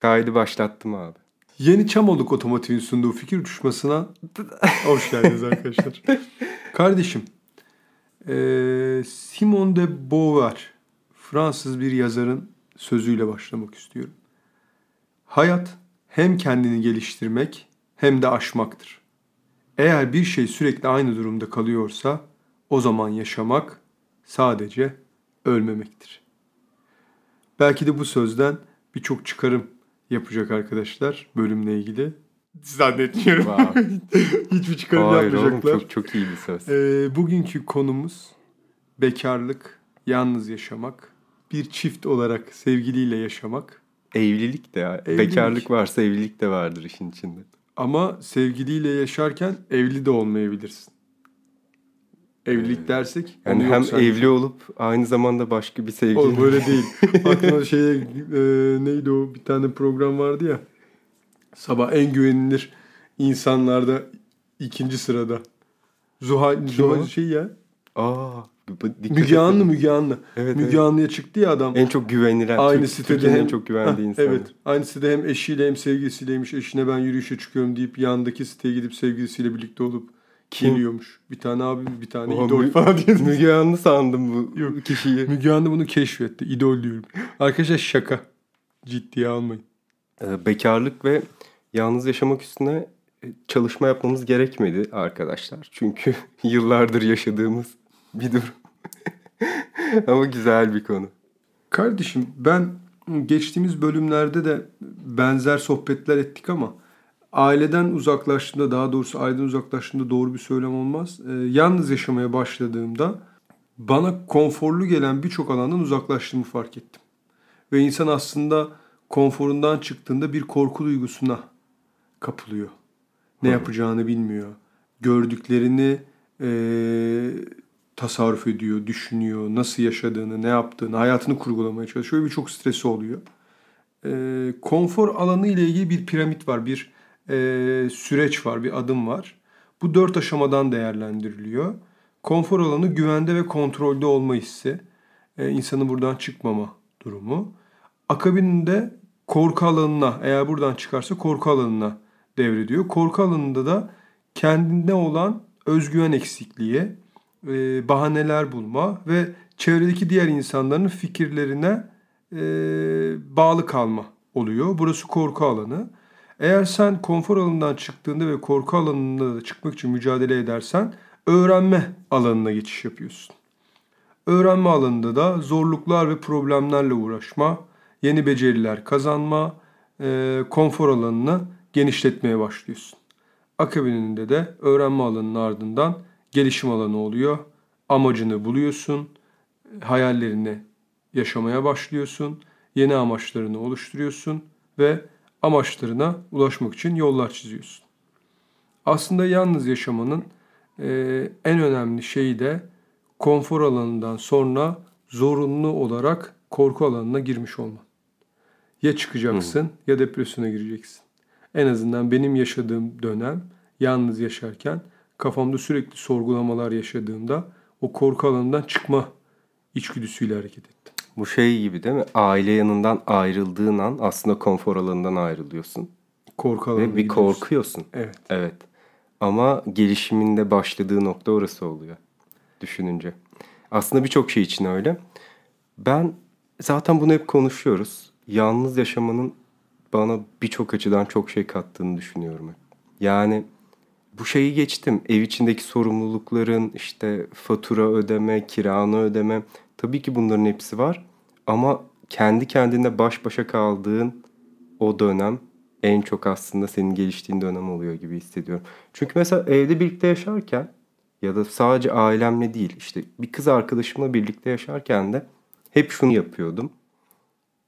Kaydı başlattım abi. Yeni Çamoluk Otomotiv'in sunduğu fikir uçuşmasına hoş geldiniz arkadaşlar. Kardeşim, e, Simone de Beauvoir, Fransız bir yazarın sözüyle başlamak istiyorum. Hayat hem kendini geliştirmek hem de aşmaktır. Eğer bir şey sürekli aynı durumda kalıyorsa o zaman yaşamak sadece ölmemektir. Belki de bu sözden birçok çıkarım yapacak arkadaşlar bölümle ilgili. Zannetmiyorum. Wow. Hiçbir çıkarım Hayır oğlum yapmayacaklar. çok, çok iyi bir söz. Ee, bugünkü konumuz bekarlık, yalnız yaşamak, bir çift olarak sevgiliyle yaşamak. Evlilik de ya. Evlilik. Bekarlık varsa evlilik de vardır işin içinde. Ama sevgiliyle yaşarken evli de olmayabilirsin. Evlilik dersek Yani hem yok sanki. evli olup aynı zamanda başka bir sevgili. Oğlum böyle değil. Aklıma şey e, neydi o bir tane program vardı ya. Sabah en güvenilir insanlarda ikinci sırada. Zuhal, Zuhal şey ya. Aa, Müge Anlı. Müge Anlı. Evet, Müge evet. Anlı'ya çıktı ya adam. En çok güvenilen. Aynı Türk- sitede Türkiye'nin hem en çok güvendiği insan. Evet. Aynı sitede hem eşiyle hem sevgilisiyleymiş. Eşine ben yürüyüşe çıkıyorum deyip yandaki siteye gidip sevgilisiyle birlikte olup? Geliyormuş. Bir tane abimiz bir tane Oha, idol Mü- falan diye. Müge Anlı sandım bu Yok. kişiyi. Müge Anlı bunu keşfetti. İdol diyorum. Arkadaşlar şaka. Ciddiye almayın. Ee, bekarlık ve yalnız yaşamak üstüne e, çalışma yapmamız gerekmedi arkadaşlar. Çünkü yıllardır yaşadığımız bir durum. Ama güzel bir konu. Kardeşim ben geçtiğimiz bölümlerde de benzer sohbetler ettik ama aileden uzaklaştığımda daha doğrusu aileden uzaklaştığımda doğru bir söylem olmaz. Ee, yalnız yaşamaya başladığımda bana konforlu gelen birçok alandan uzaklaştığımı fark ettim. Ve insan aslında konforundan çıktığında bir korku duygusuna kapılıyor. Ne Hı. yapacağını bilmiyor. Gördüklerini eee, tasarruf ediyor, düşünüyor, nasıl yaşadığını, ne yaptığını, hayatını kurgulamaya çalışıyor birçok stresi oluyor. Eee, konfor alanı ile ilgili bir piramit var, bir süreç var, bir adım var. Bu dört aşamadan değerlendiriliyor. Konfor alanı güvende ve kontrolde olma hissi. Eee, insanın buradan çıkmama durumu. Akabinde korku alanına, eğer buradan çıkarsa korku alanına devrediyor. Korku alanında da kendine olan özgüven eksikliği, e, bahaneler bulma ve çevredeki diğer insanların fikirlerine e, bağlı kalma oluyor. Burası korku alanı. Eğer sen konfor alanından çıktığında ve korku alanında da çıkmak için mücadele edersen öğrenme alanına geçiş yapıyorsun. Öğrenme alanında da zorluklar ve problemlerle uğraşma, yeni beceriler kazanma, e, konfor alanını genişletmeye başlıyorsun. Akabininde de öğrenme alanının ardından gelişim alanı oluyor. Amacını buluyorsun, hayallerini yaşamaya başlıyorsun, yeni amaçlarını oluşturuyorsun ve amaçlarına ulaşmak için yollar çiziyorsun. Aslında yalnız yaşamanın e, en önemli şeyi de konfor alanından sonra zorunlu olarak korku alanına girmiş olman. Ya çıkacaksın ya depresyona gireceksin. En azından benim yaşadığım dönem yalnız yaşarken kafamda sürekli sorgulamalar yaşadığımda o korku alanından çıkma içgüdüsüyle hareket ettim. Bu şey gibi değil mi? Aile yanından ayrıldığın an aslında konfor alanından ayrılıyorsun. Korku alanına Ve bir gidiyorsun. korkuyorsun. Evet. Evet. Ama gelişiminde başladığı nokta orası oluyor. Düşününce. Aslında birçok şey için öyle. Ben zaten bunu hep konuşuyoruz. Yalnız yaşamanın bana birçok açıdan çok şey kattığını düşünüyorum. Yani bu şeyi geçtim. Ev içindeki sorumlulukların işte fatura ödeme, kiranı ödeme. Tabii ki bunların hepsi var. Ama kendi kendine baş başa kaldığın o dönem en çok aslında senin geliştiğin dönem oluyor gibi hissediyorum. Çünkü mesela evde birlikte yaşarken ya da sadece ailemle değil işte bir kız arkadaşımla birlikte yaşarken de hep şunu yapıyordum.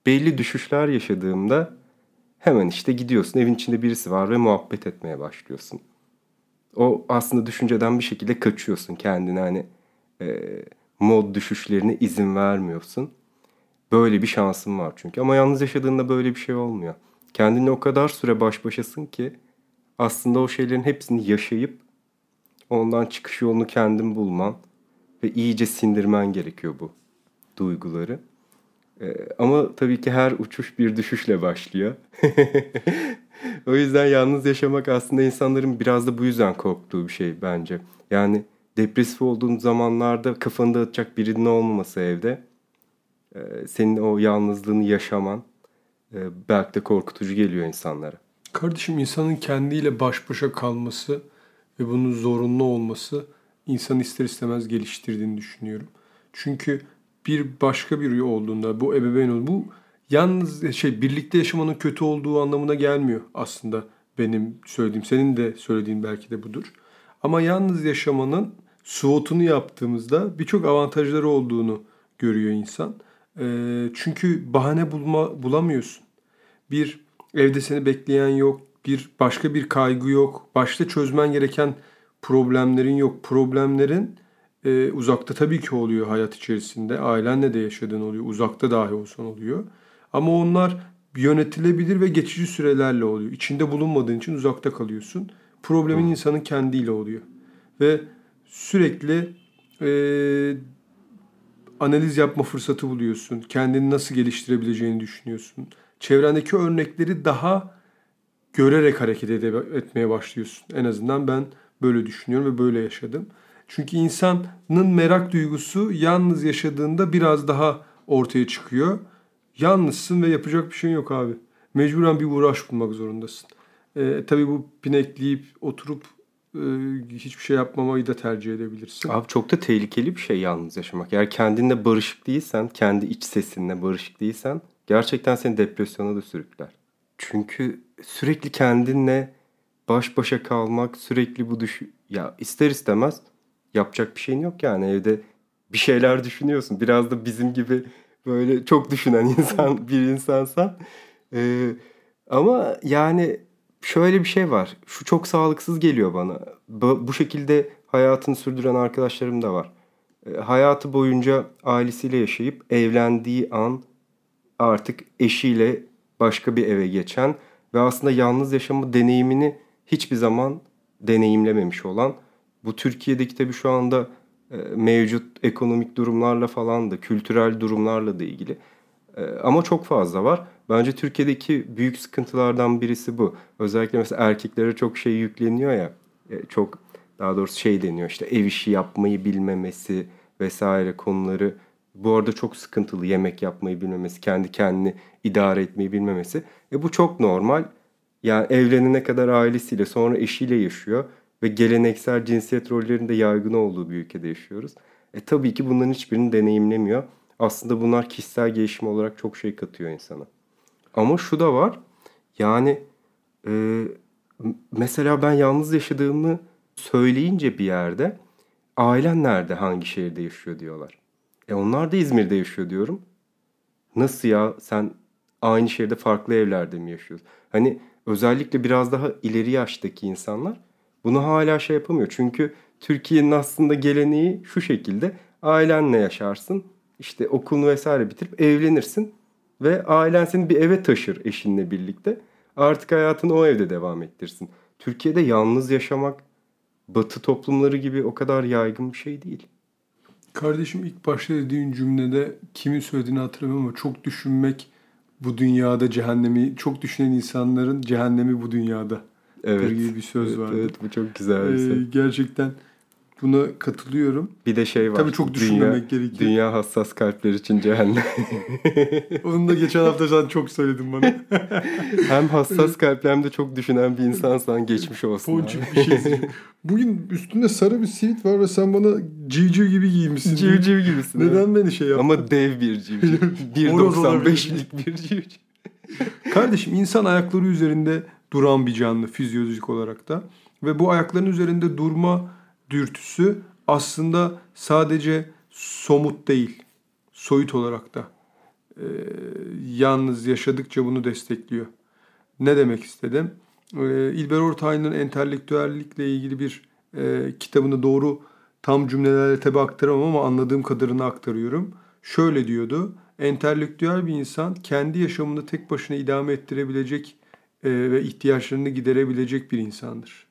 Belli düşüşler yaşadığımda hemen işte gidiyorsun evin içinde birisi var ve muhabbet etmeye başlıyorsun. O aslında düşünceden bir şekilde kaçıyorsun kendine hani e, mod düşüşlerine izin vermiyorsun. Böyle bir şansın var çünkü. Ama yalnız yaşadığında böyle bir şey olmuyor. Kendine o kadar süre baş başasın ki aslında o şeylerin hepsini yaşayıp ondan çıkış yolunu kendin bulman ve iyice sindirmen gerekiyor bu duyguları. Ee, ama tabii ki her uçuş bir düşüşle başlıyor. o yüzden yalnız yaşamak aslında insanların biraz da bu yüzden korktuğu bir şey bence. Yani depresif olduğun zamanlarda kafanı dağıtacak birinin olmaması evde. E, senin o yalnızlığını yaşaman e, belki de korkutucu geliyor insanlara. Kardeşim insanın kendiyle baş başa kalması ve bunun zorunlu olması insanı ister istemez geliştirdiğini düşünüyorum. Çünkü bir başka biri olduğunda bu ebeveyn olduğunda bu yalnız şey birlikte yaşamanın kötü olduğu anlamına gelmiyor aslında benim söylediğim. Senin de söylediğin belki de budur. Ama yalnız yaşamanın SWOT'unu yaptığımızda birçok avantajları olduğunu görüyor insan. E, çünkü bahane bulma bulamıyorsun. Bir evde seni bekleyen yok, bir başka bir kaygı yok, başta çözmen gereken problemlerin yok. Problemlerin e, uzakta tabii ki oluyor hayat içerisinde. Ailenle de yaşadığın oluyor. Uzakta dahi olsan oluyor. Ama onlar yönetilebilir ve geçici sürelerle oluyor. İçinde bulunmadığın için uzakta kalıyorsun. Problemin insanın kendiyle oluyor. Ve sürekli e, analiz yapma fırsatı buluyorsun. Kendini nasıl geliştirebileceğini düşünüyorsun. Çevrendeki örnekleri daha görerek hareket etmeye başlıyorsun. En azından ben böyle düşünüyorum ve böyle yaşadım. Çünkü insanın merak duygusu yalnız yaşadığında biraz daha ortaya çıkıyor. Yalnızsın ve yapacak bir şey yok abi. Mecburen bir uğraş bulmak zorundasın. Ee, tabii bu pinekleyip oturup e, hiçbir şey yapmamayı da tercih edebilirsin. Abi çok da tehlikeli bir şey yalnız yaşamak. Eğer kendinle barışık değilsen, kendi iç sesinle barışık değilsen gerçekten seni depresyona da sürükler. Çünkü sürekli kendinle baş başa kalmak, sürekli bu düş ya ister istemez yapacak bir şeyin yok yani evde bir şeyler düşünüyorsun. Biraz da bizim gibi böyle çok düşünen insan bir insansan. Ee, ama yani şöyle bir şey var. Şu çok sağlıksız geliyor bana. Bu, şekilde hayatını sürdüren arkadaşlarım da var. Ee, hayatı boyunca ailesiyle yaşayıp evlendiği an artık eşiyle başka bir eve geçen ve aslında yalnız yaşama deneyimini hiçbir zaman deneyimlememiş olan bu Türkiye'deki tabii şu anda e, mevcut ekonomik durumlarla falan da kültürel durumlarla da ilgili. E, ama çok fazla var. Bence Türkiye'deki büyük sıkıntılardan birisi bu. Özellikle mesela erkeklere çok şey yükleniyor ya. E, çok daha doğrusu şey deniyor işte ev işi yapmayı bilmemesi vesaire konuları. Bu arada çok sıkıntılı yemek yapmayı bilmemesi, kendi kendini idare etmeyi bilmemesi. E bu çok normal. Yani evlenene kadar ailesiyle sonra eşiyle yaşıyor ve geleneksel cinsiyet rollerinin de yaygın olduğu bir ülkede yaşıyoruz. E tabii ki bunların hiçbirini deneyimlemiyor. Aslında bunlar kişisel gelişim olarak çok şey katıyor insana. Ama şu da var. Yani e, mesela ben yalnız yaşadığımı söyleyince bir yerde ailen nerede, hangi şehirde yaşıyor diyorlar. E onlar da İzmir'de yaşıyor diyorum. Nasıl ya sen aynı şehirde farklı evlerde mi yaşıyorsun? Hani özellikle biraz daha ileri yaştaki insanlar bunu hala şey yapamıyor. Çünkü Türkiye'nin aslında geleneği şu şekilde. Ailenle yaşarsın. işte okulunu vesaire bitirip evlenirsin. Ve ailen seni bir eve taşır eşinle birlikte. Artık hayatını o evde devam ettirsin. Türkiye'de yalnız yaşamak batı toplumları gibi o kadar yaygın bir şey değil. Kardeşim ilk başta dediğin cümlede kimin söylediğini hatırlamıyorum ama çok düşünmek bu dünyada cehennemi, çok düşünen insanların cehennemi bu dünyada. Evet. gibi bir söz evet, vardı. Evet bu çok güzel bir Ee, şey. gerçekten buna katılıyorum. Bir de şey var. Tabii çok düşünmemek dünya, gerekiyor. Dünya hassas kalpler için cehennem. Onu da geçen hafta sen çok söyledin bana. hem hassas kalpli hem de çok düşünen bir insansan geçmiş olsun. Ponçik bir şey. Bugün üstünde sarı bir sivit var ve sen bana civciv gibi giymişsin. Civciv gibisin. Neden beni şey yaptın? Ama dev bir civciv. Horoz olabilir. 1.95'lik bir civciv. Kardeşim insan ayakları üzerinde duran bir canlı fizyolojik olarak da. Ve bu ayakların üzerinde durma dürtüsü aslında sadece somut değil, soyut olarak da e, yalnız yaşadıkça bunu destekliyor. Ne demek istedim? E, İlber Ortaylı'nın entelektüellikle ilgili bir e, kitabını doğru tam cümlelerle tabi aktaramam ama anladığım kadarını aktarıyorum. Şöyle diyordu. Entelektüel bir insan kendi yaşamını tek başına idame ettirebilecek ve ihtiyaçlarını giderebilecek bir insandır.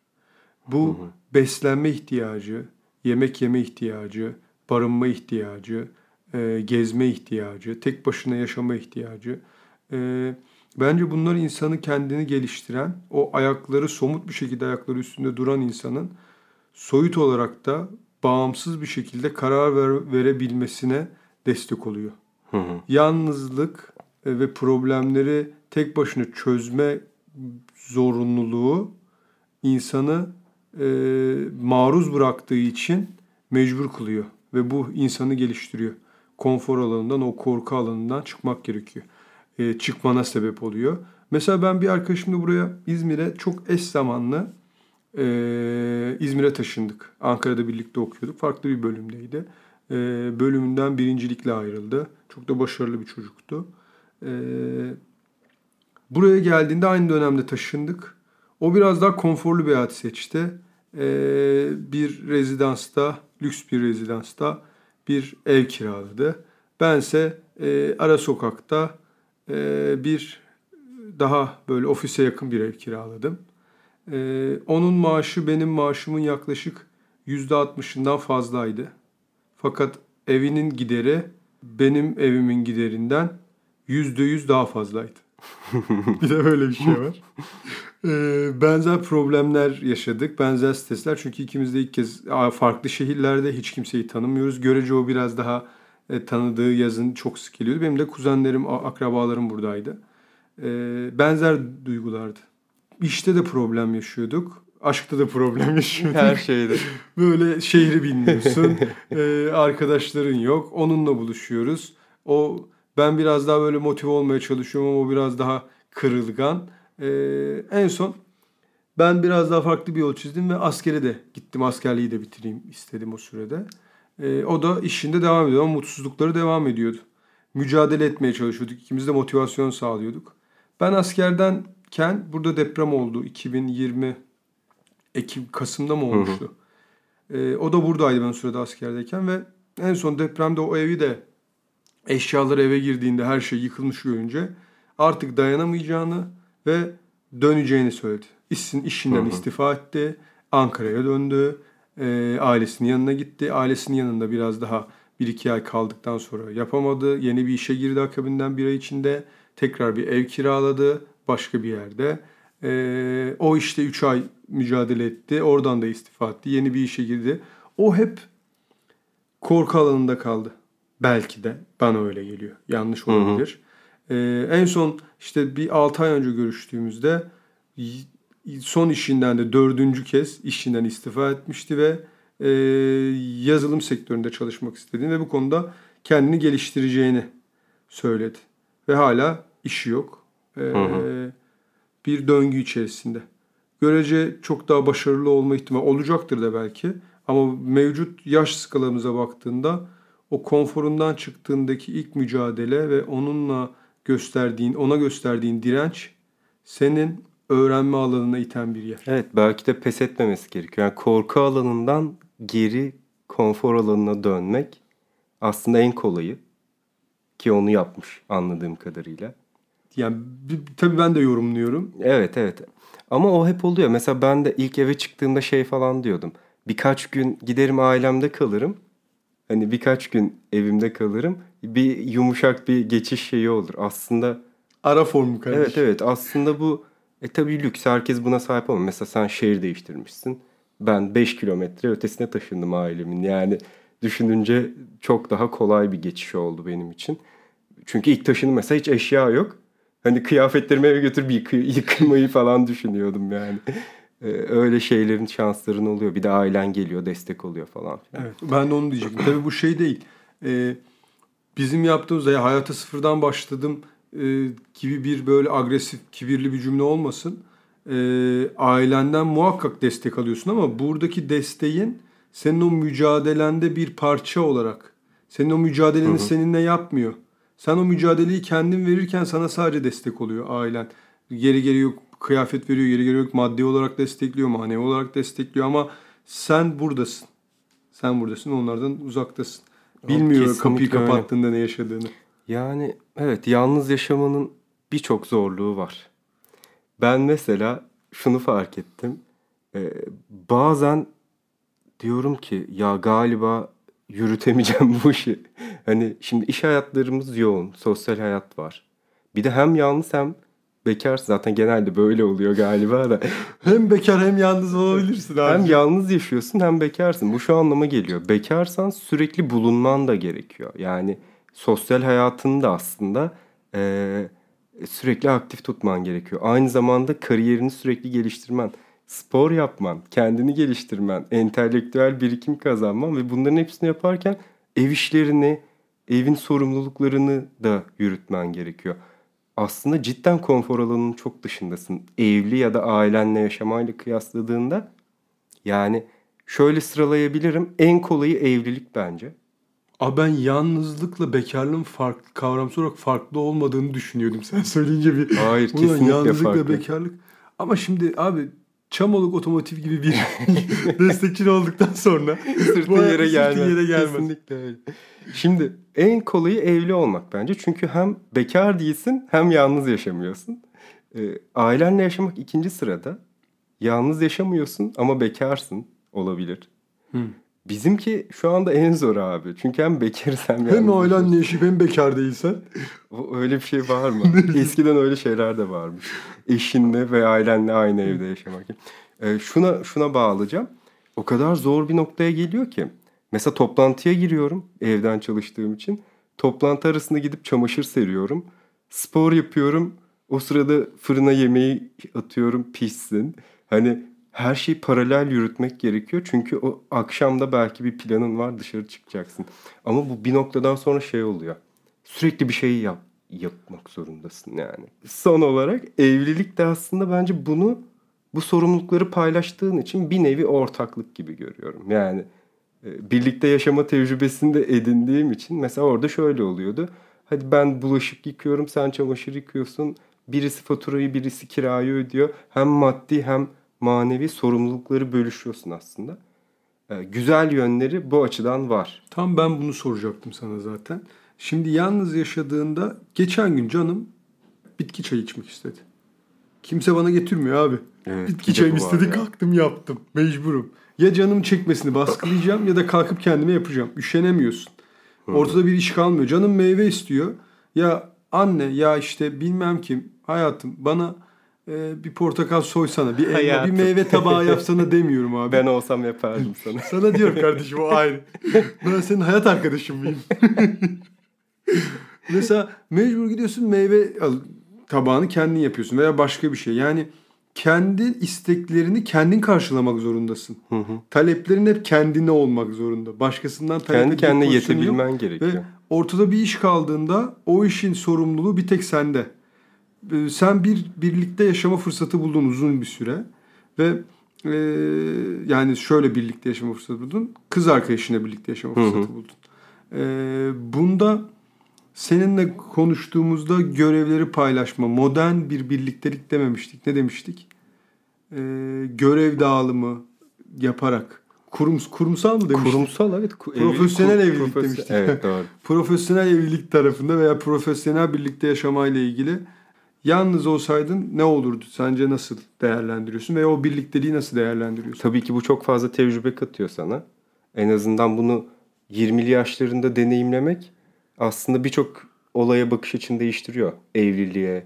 Bu beslenme ihtiyacı, yemek yeme ihtiyacı, barınma ihtiyacı, e, gezme ihtiyacı, tek başına yaşama ihtiyacı. E, bence bunlar insanı kendini geliştiren, o ayakları somut bir şekilde ayakları üstünde duran insanın soyut olarak da bağımsız bir şekilde karar ver, verebilmesine destek oluyor. Hı hı. Yalnızlık e, ve problemleri tek başına çözme zorunluluğu insanı e, maruz bıraktığı için mecbur kılıyor ve bu insanı geliştiriyor. Konfor alanından, o korku alanından çıkmak gerekiyor. E, çıkmana sebep oluyor. Mesela ben bir arkadaşımla buraya İzmir'e çok eş zamanlı e, İzmir'e taşındık. Ankara'da birlikte okuyorduk. Farklı bir bölümdeydi. E, bölümünden birincilikle ayrıldı. Çok da başarılı bir çocuktu. E, buraya geldiğinde aynı dönemde taşındık. O biraz daha konforlu bir hayat seçti. E, bir rezidansta, lüks bir rezidansta bir ev kiraladı. Bense e, ara sokakta e, bir daha böyle ofise yakın bir ev kiraladım. Ee, onun maaşı benim maaşımın yaklaşık %60'ından fazlaydı. Fakat evinin gideri benim evimin giderinden %100 daha fazlaydı. bir de böyle bir şey var. Ee, benzer problemler yaşadık, benzer stresler. Çünkü ikimiz de ilk kez farklı şehirlerde hiç kimseyi tanımıyoruz. Görece o biraz daha e, tanıdığı yazın çok sık geliyordu. Benim de kuzenlerim, akrabalarım buradaydı. Ee, benzer duygulardı. İşte de problem yaşıyorduk. Aşkta da problem yaşıyorduk. Her şeyde. Böyle şehri bilmiyorsun. ee, arkadaşların yok. Onunla buluşuyoruz. O ben biraz daha böyle motive olmaya çalışıyorum ama o biraz daha kırılgan. Ee, en son ben biraz daha farklı bir yol çizdim ve askere de gittim. Askerliği de bitireyim istedim o sürede. Ee, o da işinde devam ediyor ama mutsuzlukları devam ediyordu. Mücadele etmeye çalışıyorduk. İkimiz de motivasyon sağlıyorduk. Ben askerdenken burada deprem oldu. 2020 Ekim, Kasım'da mı olmuştu? Hı hı. Ee, o da buradaydı ben o sırada askerdeyken ve en son depremde o evi de eşyaları eve girdiğinde her şey yıkılmış görünce artık dayanamayacağını ve döneceğini söyledi. İşin, işinden hı hı. istifa etti. Ankara'ya döndü. E, ailesinin yanına gitti. Ailesinin yanında biraz daha bir iki ay kaldıktan sonra yapamadı. Yeni bir işe girdi akabinden bir ay içinde. Tekrar bir ev kiraladı başka bir yerde. E, o işte 3 ay mücadele etti. Oradan da istifa etti. Yeni bir işe girdi. O hep korku alanında kaldı. Belki de bana öyle geliyor. Yanlış olabilir. Hı hı. Ee, en son işte bir 6 ay önce görüştüğümüzde son işinden de dördüncü kez işinden istifa etmişti ve e, yazılım sektöründe çalışmak istediğini ve bu konuda kendini geliştireceğini söyledi. Ve hala işi yok. Ee, hı hı. Bir döngü içerisinde. Görece çok daha başarılı olma ihtimali olacaktır da belki. Ama mevcut yaş skalamıza baktığında o konforundan çıktığındaki ilk mücadele ve onunla gösterdiğin, ona gösterdiğin direnç senin öğrenme alanına iten bir yer. Evet belki de pes etmemesi gerekiyor. Yani korku alanından geri konfor alanına dönmek aslında en kolayı. Ki onu yapmış anladığım kadarıyla. Yani tabii ben de yorumluyorum. Evet evet. Ama o hep oluyor. Mesela ben de ilk eve çıktığımda şey falan diyordum. Birkaç gün giderim ailemde kalırım. Hani birkaç gün evimde kalırım. Bir yumuşak bir geçiş şeyi olur. Aslında ara formu kardeşim. Evet evet. Aslında bu e tabii lüks. Herkes buna sahip olmuyor. Mesela sen şehir değiştirmişsin. Ben 5 kilometre ötesine taşındım ailemin. Yani düşününce çok daha kolay bir geçiş oldu benim için. Çünkü ilk taşındım mesela hiç eşya yok. Hani kıyafetlerimi eve götürüp yıkı, yıkılmayı falan düşünüyordum yani. Ee, öyle şeylerin şansların oluyor. Bir de ailen geliyor, destek oluyor falan. Filan. Evet, ben de onu diyecektim. Tabii bu şey değil. Ee, bizim yaptığımız ya hayata sıfırdan başladım e, gibi bir böyle agresif, kibirli bir cümle olmasın. E, ailenden muhakkak destek alıyorsun ama buradaki desteğin senin o mücadelende bir parça olarak, senin o mücadeleni hı hı. seninle yapmıyor. Sen o mücadeleyi kendin verirken sana sadece destek oluyor ailen. Geri geri yok kıyafet veriyor, geri yok maddi olarak destekliyor, manevi olarak destekliyor ama sen buradasın. Sen buradasın, onlardan uzaktasın. Bilmiyor kapıyı kapattığında öyle. ne yaşadığını. Yani evet yalnız yaşamanın birçok zorluğu var. Ben mesela şunu fark ettim. Ee, bazen diyorum ki ya galiba yürütemeyeceğim bu işi. Hani şimdi iş hayatlarımız yoğun, sosyal hayat var. Bir de hem yalnız hem bekar zaten genelde böyle oluyor galiba da. hem bekar hem yalnız olabilirsin abi. Hem yalnız yaşıyorsun hem bekarsın. Bu şu anlama geliyor. Bekarsan sürekli bulunman da gerekiyor. Yani sosyal hayatını da aslında e, sürekli aktif tutman gerekiyor. Aynı zamanda kariyerini sürekli geliştirmen, spor yapman, kendini geliştirmen, entelektüel birikim kazanman ve bunların hepsini yaparken ev işlerini, evin sorumluluklarını da yürütmen gerekiyor. Aslında cidden konfor alanının çok dışındasın. Evli ya da ailenle yaşamayla kıyasladığında yani şöyle sıralayabilirim. En kolayı evlilik bence. Abi ben yalnızlıkla bekarlığın farklı kavramsal olarak farklı olmadığını düşünüyordum. Sen söyleyince bir Hayır kesinlikle yalnızlıkla farklı. bekarlık. Ama şimdi abi Çamoluk Otomotiv gibi bir destekçin olduktan sonra Sırtın yere sırtın gelmez. yere gelmez. Kesinlikle öyle. Şimdi en kolayı evli olmak bence. Çünkü hem bekar değilsin hem yalnız yaşamıyorsun. Ee, ailenle yaşamak ikinci sırada. Yalnız yaşamıyorsun ama bekarsın olabilir. Hı. Bizimki şu anda en zor abi. Çünkü hem bekarız hem yalnız Hem yaşıyoruz. ailenle yaşayıp hem bekar değilsen. O- Öyle bir şey var mı? Eskiden öyle şeyler de varmış. Eşinle ve ailenle aynı evde yaşamak. Ee, şuna şuna bağlayacağım. O kadar zor bir noktaya geliyor ki. Mesela toplantıya giriyorum evden çalıştığım için. Toplantı arasında gidip çamaşır seriyorum. Spor yapıyorum. O sırada fırına yemeği atıyorum pişsin. Hani her şeyi paralel yürütmek gerekiyor. Çünkü o akşamda belki bir planın var dışarı çıkacaksın. Ama bu bir noktadan sonra şey oluyor. Sürekli bir şeyi yap, yapmak zorundasın yani. Son olarak evlilik de aslında bence bunu bu sorumlulukları paylaştığın için bir nevi ortaklık gibi görüyorum. Yani e, birlikte yaşama tecrübesini de edindiğim için mesela orada şöyle oluyordu. Hadi ben bulaşık yıkıyorum, sen çamaşır yıkıyorsun. Birisi faturayı, birisi kirayı ödüyor. Hem maddi hem manevi sorumlulukları bölüşüyorsun aslında. E, Güzel yönleri bu açıdan var. Tam ben bunu soracaktım sana zaten. Şimdi yalnız yaşadığında geçen gün canım bitki çayı içmek istedi. Kimse bana getirmiyor abi. Evet, bitki var istedi ya. kalktım yaptım. Mecburum. Ya canım çekmesini baskılayacağım ya da kalkıp kendime yapacağım. Üşenemiyorsun. Ortada bir iş kalmıyor. Canım meyve istiyor. Ya anne ya işte bilmem kim hayatım bana e, bir portakal soysana. Bir elma Hayatım. bir meyve tabağı yapsana demiyorum abi. Ben olsam yapardım sana. Sana diyorum kardeşim o ayrı. Ben senin hayat arkadaşın mıyım? Mesela mecbur gidiyorsun meyve tabağını kendin yapıyorsun veya başka bir şey. Yani kendi isteklerini kendin karşılamak zorundasın. Hı hı. Taleplerin hep kendine olmak zorunda. Başkasından talep Kendi kendine pozisyonun yok. yetebilmen gerekiyor. Ve ortada bir iş kaldığında o işin sorumluluğu bir tek sende. Ee, Sen bir birlikte yaşama fırsatı buldun uzun bir süre ve e, yani şöyle birlikte yaşama fırsatı buldun. Kız arkadaşına birlikte yaşama fırsatı buldun. Ee, bunda seninle konuştuğumuzda görevleri paylaşma, modern bir birliktelik dememiştik. Ne demiştik? Ee, görev dağılımı yaparak kurums kurumsal mı demiştik? Kurumsal evet. ku- Profesyonel ku- evlilik profesyon- demiştik. Evet doğru. profesyonel evlilik tarafında veya profesyonel birlikte yaşamayla ilgili yalnız olsaydın ne olurdu? Sence nasıl değerlendiriyorsun veya o birlikteliği nasıl değerlendiriyorsun? Tabii ki bu çok fazla tecrübe katıyor sana. En azından bunu 20'li yaşlarında deneyimlemek aslında birçok olaya bakış açını değiştiriyor. Evliliğe,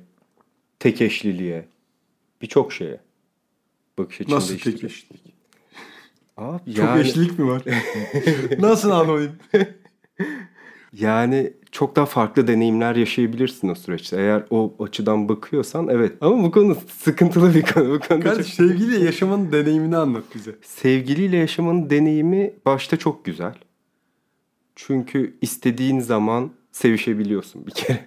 tek eşliliğe, birçok şeye bakış açını Nasıl değiştiriyor. tek eşlilik? Abi Çok yani, eşlilik mi var? nasıl anlayayım? yani çok daha farklı deneyimler yaşayabilirsin o süreçte. Eğer o açıdan bakıyorsan evet. Ama bu konu sıkıntılı bir konu. Bu konuda Kardeş çok- sevgiliyle yaşamanın deneyimini anlat bize. Sevgiliyle yaşamanın deneyimi başta çok güzel. Çünkü istediğin zaman sevişebiliyorsun bir kere.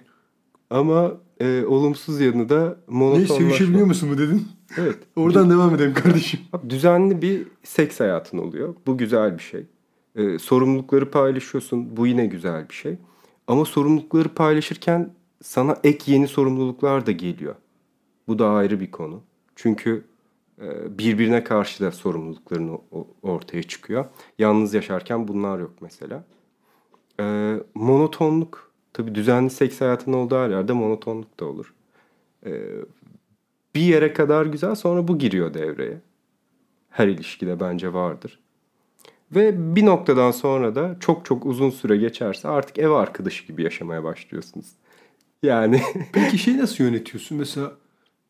Ama e, olumsuz yanı da Ne monotonlaşma. sevişebiliyor musun mu dedin? Evet. Oradan devam edelim kardeşim. Düzenli bir seks hayatın oluyor. Bu güzel bir şey. E, sorumlulukları paylaşıyorsun. Bu yine güzel bir şey. Ama sorumlulukları paylaşırken sana ek yeni sorumluluklar da geliyor. Bu da ayrı bir konu. Çünkü e, birbirine karşı da sorumlulukların ortaya çıkıyor. Yalnız yaşarken bunlar yok mesela. E, monotonluk. Tabii düzenli seks hayatın olduğu her yerde monotonluk da olur. E, bir yere kadar güzel sonra bu giriyor devreye. Her ilişkide bence vardır. Ve bir noktadan sonra da çok çok uzun süre geçerse artık ev arkadaşı gibi yaşamaya başlıyorsunuz. Yani Peki şey nasıl yönetiyorsun? Mesela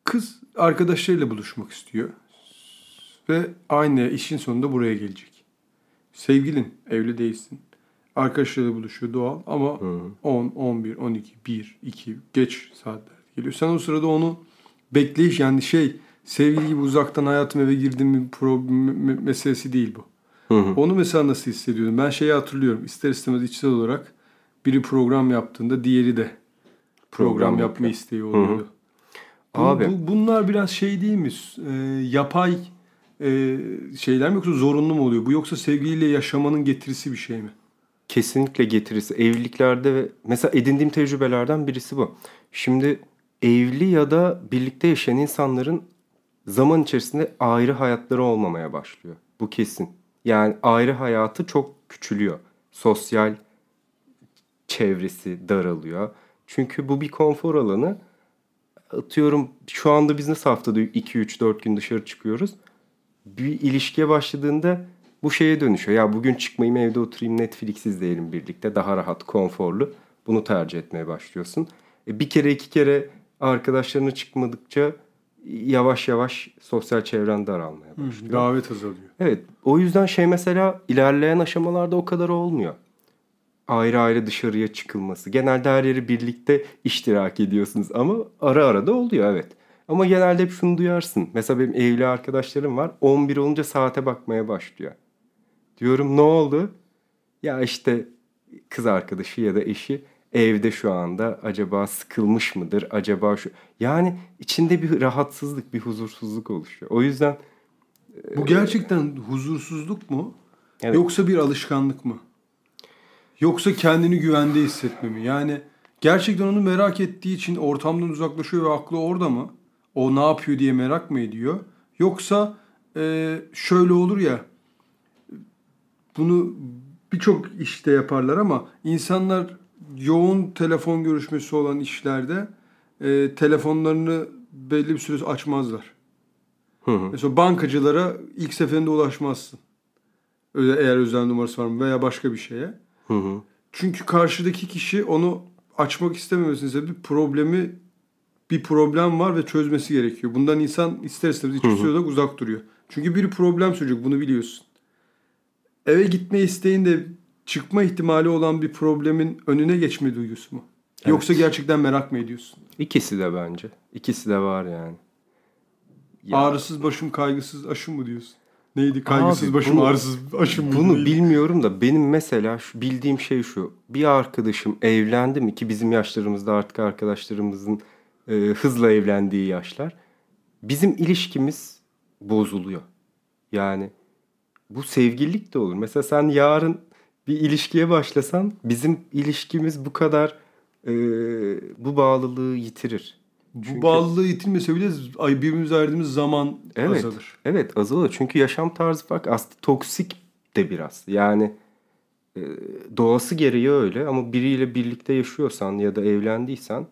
kız arkadaşlarıyla buluşmak istiyor. Ve aynı işin sonunda buraya gelecek. Sevgilin, evli değilsin. Arkadaşlarıyla buluşuyor doğal ama 10, 11, 12, 1, 2 geç saatler geliyor. Sen o sırada onu bekleyiş yani şey sevgili gibi uzaktan hayatım eve girdim bir problem meselesi değil bu. Onu mesela nasıl hissediyordum? Ben şeyi hatırlıyorum. İster istemez içsel olarak biri program yaptığında diğeri de program, Program yapma yapıyor. isteği oluyordu. Bu- Abi. bu- bunlar biraz şey değil mi? Ee, yapay e, şeyler mi yoksa zorunlu mu oluyor? Bu yoksa sevgiliyle yaşamanın getirisi bir şey mi? kesinlikle getirisi evliliklerde ve mesela edindiğim tecrübelerden birisi bu. Şimdi evli ya da birlikte yaşayan insanların zaman içerisinde ayrı hayatları olmamaya başlıyor. Bu kesin. Yani ayrı hayatı çok küçülüyor. Sosyal çevresi daralıyor. Çünkü bu bir konfor alanı. Atıyorum şu anda biz nasıl haftada 2-3-4 gün dışarı çıkıyoruz. Bir ilişkiye başladığında bu şeye dönüşüyor. Ya bugün çıkmayayım evde oturayım Netflix izleyelim birlikte. Daha rahat, konforlu. Bunu tercih etmeye başlıyorsun. E, bir kere iki kere arkadaşlarına çıkmadıkça yavaş yavaş sosyal çevren daralmaya başlıyor. Davet azalıyor. Evet. O yüzden şey mesela ilerleyen aşamalarda o kadar olmuyor. Ayrı ayrı dışarıya çıkılması. Genelde her yeri birlikte iştirak ediyorsunuz ama ara ara da oluyor evet. Ama genelde hep şunu duyarsın. Mesela benim evli arkadaşlarım var. 11 olunca saate bakmaya başlıyor. Diyorum ne oldu? Ya işte kız arkadaşı ya da eşi evde şu anda acaba sıkılmış mıdır? Acaba şu... Yani içinde bir rahatsızlık, bir huzursuzluk oluşuyor. O yüzden Bu gerçekten huzursuzluk mu? Evet. Yoksa bir alışkanlık mı? Yoksa kendini güvende hissetme mi? Yani gerçekten onu merak ettiği için ortamdan uzaklaşıyor ve aklı orada mı? O ne yapıyor diye merak mı ediyor? Yoksa e, şöyle olur ya bunu birçok işte yaparlar ama insanlar yoğun telefon görüşmesi olan işlerde e, telefonlarını belli bir süre açmazlar. Hı hı. Mesela bankacılara ilk seferinde ulaşmazsın. Öyle, eğer özel numarası var mı veya başka bir şeye. Hı hı. Çünkü karşıdaki kişi onu açmak istememesinin sebebi problemi bir problem var ve çözmesi gerekiyor. Bundan insan ister istemez hiçbir süre uzak duruyor. Çünkü bir problem çocuk bunu biliyorsun. Eve gitme isteğinde çıkma ihtimali olan bir problemin önüne geçme duygusu mu? Yoksa gerçekten merak mı ediyorsun? İkisi de bence. İkisi de var yani. Ya, Ağrısız başım kaygısız aşım mı diyorsun? Neydi kaygısız Abi, başım bunu- ağrısız aşım mı? bunu Neydi? bilmiyorum da benim mesela şu, bildiğim şey şu. Bir arkadaşım evlendi mi ki bizim yaşlarımızda artık arkadaşlarımızın e, hızla evlendiği yaşlar. Bizim ilişkimiz bozuluyor. Yani bu sevgililik de olur. Mesela sen yarın bir ilişkiye başlasan bizim ilişkimiz bu kadar e, bu bağlılığı yitirir. Bu bağlılığı yitirmese bile ay birbirimize ayırdığımız zaman Evet. azalır. Evet azalıyor. Çünkü yaşam tarzı farklı. Aslında toksik de biraz. Yani e, doğası gereği öyle ama biriyle birlikte yaşıyorsan ya da evlendiysen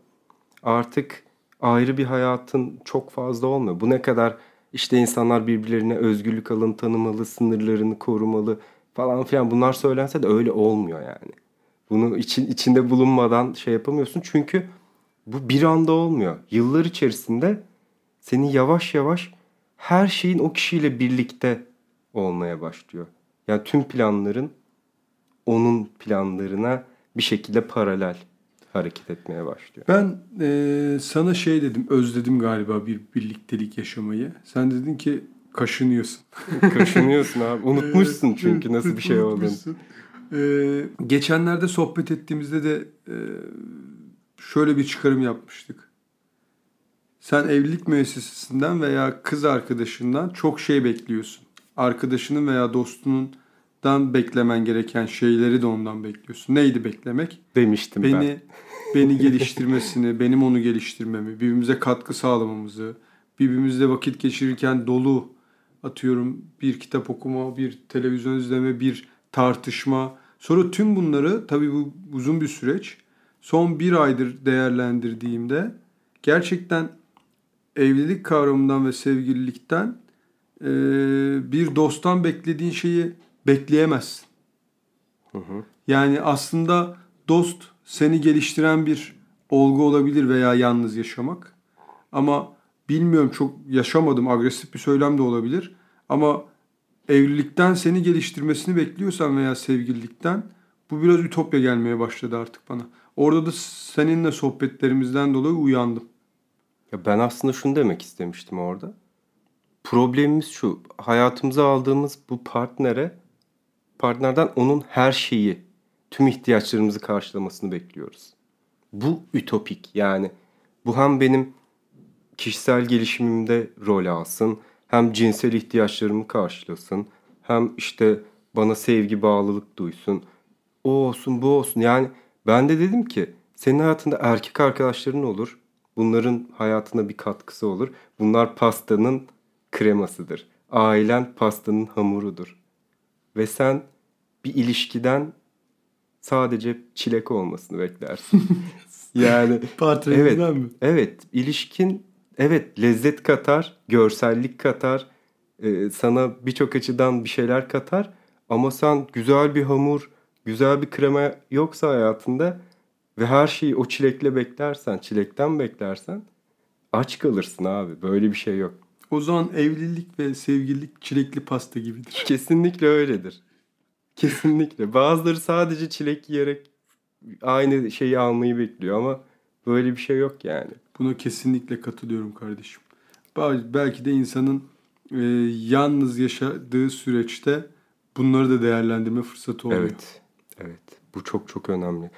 artık ayrı bir hayatın çok fazla olmuyor. Bu ne kadar işte insanlar birbirlerine özgürlük alanı tanımalı, sınırlarını korumalı falan filan bunlar söylense de öyle olmuyor yani. Bunu için içinde bulunmadan şey yapamıyorsun çünkü bu bir anda olmuyor. Yıllar içerisinde senin yavaş yavaş her şeyin o kişiyle birlikte olmaya başlıyor. Yani tüm planların onun planlarına bir şekilde paralel hareket etmeye başlıyor. Ben eee, sana şey dedim, özledim galiba bir birliktelik yaşamayı. Sen dedin ki kaşınıyorsun. Kaşınıyorsun abi. Unutmuşsun çünkü nasıl bir şey olduğunu. Eee, geçenlerde sohbet ettiğimizde de eee, şöyle bir çıkarım yapmıştık. Sen evlilik müessesesinden veya kız arkadaşından çok şey bekliyorsun. Arkadaşının veya dostundan beklemen gereken şeyleri de ondan bekliyorsun. Neydi beklemek? Demiştim beni ben. beni geliştirmesini, benim onu geliştirmemi, birbirimize katkı sağlamamızı, birbirimizle vakit geçirirken dolu atıyorum bir kitap okuma, bir televizyon izleme, bir tartışma. Sonra tüm bunları tabii bu uzun bir süreç. Son bir aydır değerlendirdiğimde gerçekten evlilik kavramından ve sevgililikten e, bir dosttan beklediğin şeyi bekleyemezsin. Yani aslında dost seni geliştiren bir olgu olabilir veya yalnız yaşamak. Ama bilmiyorum çok yaşamadım agresif bir söylem de olabilir. Ama evlilikten seni geliştirmesini bekliyorsan veya sevgililikten bu biraz ütopya gelmeye başladı artık bana. Orada da seninle sohbetlerimizden dolayı uyandım. Ya ben aslında şunu demek istemiştim orada. Problemimiz şu. Hayatımıza aldığımız bu partnere partnerden onun her şeyi, tüm ihtiyaçlarımızı karşılamasını bekliyoruz. Bu ütopik yani. Bu hem benim kişisel gelişimimde rol alsın, hem cinsel ihtiyaçlarımı karşılasın, hem işte bana sevgi, bağlılık duysun. O olsun, bu olsun. Yani ben de dedim ki senin hayatında erkek arkadaşların olur. Bunların hayatına bir katkısı olur. Bunlar pastanın kremasıdır. Ailen pastanın hamurudur. Ve sen bir ilişkiden sadece çilek olmasını beklersin. yani Partnerimizden evet, mi? Evet, ilişkin evet lezzet katar, görsellik katar, e, sana birçok açıdan bir şeyler katar. Ama sen güzel bir hamur, güzel bir krema yoksa hayatında ve her şeyi o çilekle beklersen, çilekten beklersen aç kalırsın abi. Böyle bir şey yok. O zaman evlilik ve sevgililik çilekli pasta gibidir. Kesinlikle öyledir. Kesinlikle. Bazıları sadece çilek yiyerek aynı şeyi almayı bekliyor ama böyle bir şey yok yani. Buna kesinlikle katılıyorum kardeşim. Belki de insanın e, yalnız yaşadığı süreçte bunları da değerlendirme fırsatı oluyor. Evet. Evet. Bu çok çok önemli.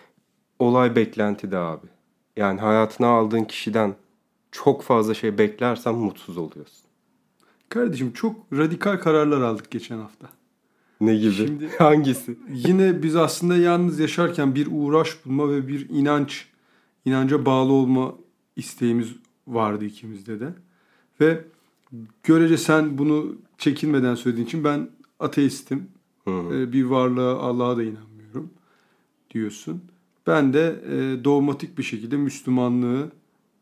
Olay beklenti de abi. Yani hayatına aldığın kişiden çok fazla şey beklersen mutsuz oluyorsun. Kardeşim çok radikal kararlar aldık geçen hafta. Ne gibi? Şimdi- Hangisi? Yine biz aslında yalnız yaşarken bir uğraş bulma ve bir inanç, inanca bağlı olma isteğimiz vardı ikimizde de. Ve görece sen bunu çekinmeden söylediğin için ben ateistim. Hı hı. Ee, bir varlığa, Allah'a da inanmıyorum diyorsun. Ben de e, dogmatik bir şekilde Müslümanlığı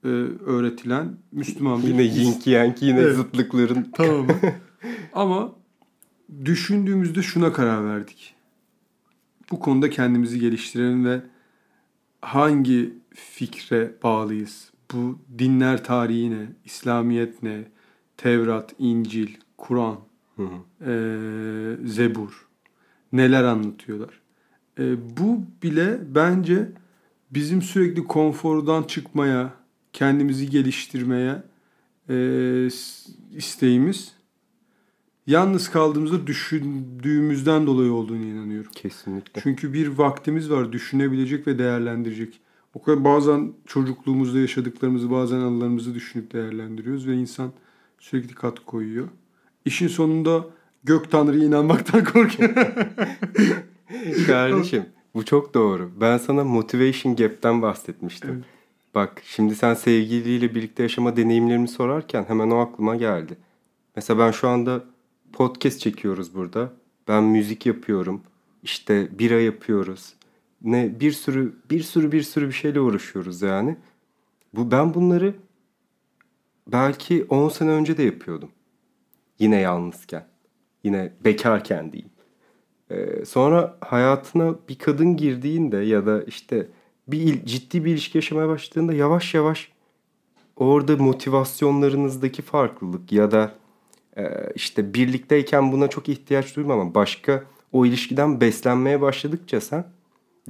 e, öğretilen Müslüman bir Yine yin yang yine Evet. zıtlıkların. Tamam. Ama düşündüğümüzde şuna karar verdik. Bu konuda kendimizi geliştirelim ve hangi fikre bağlıyız? Bu dinler tarihi ne? İslamiyet ne? Tevrat, İncil, Kur'an, eee, Zebur neler anlatıyorlar? Eee, bu bile bence bizim sürekli konfordan çıkmaya, kendimizi geliştirmeye s- isteğimiz yalnız kaldığımızda düşündüğümüzden dolayı olduğunu inanıyorum. Kesinlikle. Çünkü bir vaktimiz var düşünebilecek ve değerlendirecek. O kadar bazen çocukluğumuzda yaşadıklarımızı bazen anılarımızı düşünüp değerlendiriyoruz ve insan sürekli katkı koyuyor. İşin sonunda gök tanrıya inanmaktan korkuyor. Kardeşim bu çok doğru. Ben sana motivation gap'ten bahsetmiştim. Evet. Bak şimdi sen sevgiliyle birlikte yaşama deneyimlerimi sorarken hemen o aklıma geldi. Mesela ben şu anda podcast çekiyoruz burada. Ben müzik yapıyorum. İşte bira yapıyoruz. Ne bir sürü bir sürü bir sürü bir şeyle uğraşıyoruz yani. Bu ben bunları belki 10 sene önce de yapıyordum. Yine yalnızken. Yine bekarken diyeyim. Ee, sonra hayatına bir kadın girdiğinde ya da işte bir il- ciddi bir ilişki yaşamaya başladığında yavaş yavaş orada motivasyonlarınızdaki farklılık ya da e, işte birlikteyken buna çok ihtiyaç duyma ama başka o ilişkiden beslenmeye başladıkça sen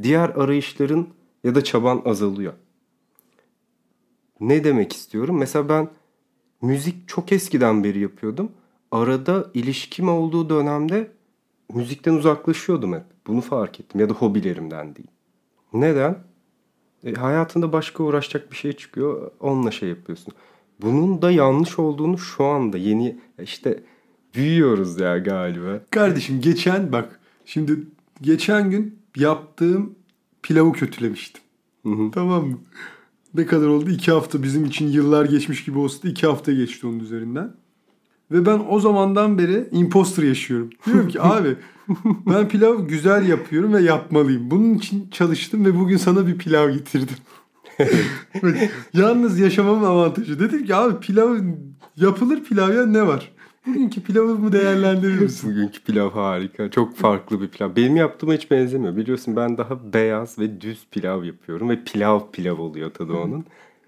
diğer arayışların ya da çaban azalıyor. Ne demek istiyorum? Mesela ben müzik çok eskiden beri yapıyordum. Arada ilişkim olduğu dönemde müzikten uzaklaşıyordum hep. Bunu fark ettim ya da hobilerimden değil. Neden? E, hayatında başka uğraşacak bir şey çıkıyor. Onunla şey yapıyorsun. Bunun da yanlış olduğunu şu anda yeni işte büyüyoruz ya galiba. Kardeşim geçen bak şimdi geçen gün yaptığım pilavı kötülemiştim. Hı hı. Tamam mı? Ne kadar oldu? İki hafta bizim için yıllar geçmiş gibi olsa da iki hafta geçti onun üzerinden. Ve ben o zamandan beri imposter yaşıyorum. Diyorum ki abi ben pilav güzel yapıyorum ve yapmalıyım. Bunun için çalıştım ve bugün sana bir pilav getirdim. Yalnız yaşamamın avantajı. Dedim ki abi pilav yapılır pilav ya ne var? Bugünkü pilavımı değerlendirir misin? Bugünkü pilav harika. Çok farklı bir pilav. Benim yaptığıma hiç benzemiyor. Biliyorsun ben daha beyaz ve düz pilav yapıyorum. Ve pilav pilav oluyor tadı onun.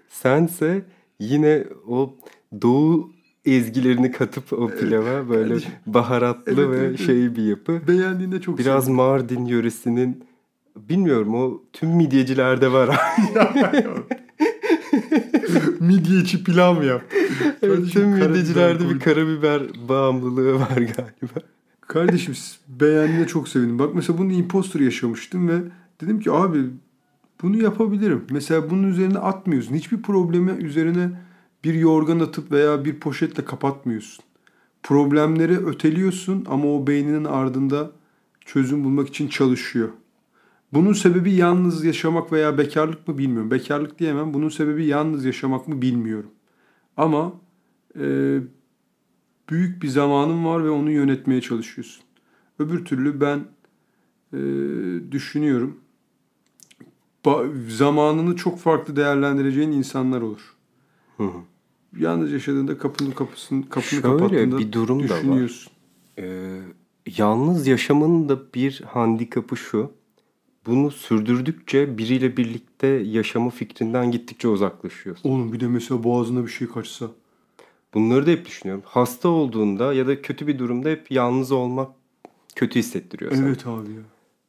Sense yine o doğu ezgilerini katıp o pilava böyle kardeşim. baharatlı Evet, ve evet, şey bir yapı. Beğendiğinde çok Biraz sevindim. Mardin yöresinin bilmiyorum o tüm midyecilerde var. Midyeci pilav mı yap? evet, tüm midyecilerde bir karabiber bağımlılığı var galiba. Kardeşim beğendiğine çok sevindim. Bak mesela bunu imposter yaşamıştım ve dedim ki abi bunu yapabilirim. Mesela bunun üzerine atmıyorsun. Hiçbir problemi üzerine bir yorgan atıp veya bir poşetle kapatmıyorsun. Problemleri öteliyorsun ama o beyninin ardında çözüm bulmak için çalışıyor. Bunun sebebi yalnız yaşamak veya bekarlık mı bilmiyorum. Bekarlık diyemem. Bunun sebebi yalnız yaşamak mı bilmiyorum. Ama e, büyük bir zamanın var ve onu yönetmeye çalışıyorsun. Öbür türlü ben e, düşünüyorum. Ba- zamanını çok farklı değerlendireceğin insanlar olur. Hı hı. Yalnız yaşadığında kapının kapısını kapını Şöyle kapattığında bir durum da var. düşünüyorsun. Ee, yalnız yaşamanın da bir handikapı şu. Bunu sürdürdükçe biriyle birlikte yaşama fikrinden gittikçe uzaklaşıyorsun. Oğlum bir de mesela boğazına bir şey kaçsa. Bunları da hep düşünüyorum. Hasta olduğunda ya da kötü bir durumda hep yalnız olmak kötü hissettiriyor sana. Evet abi ya.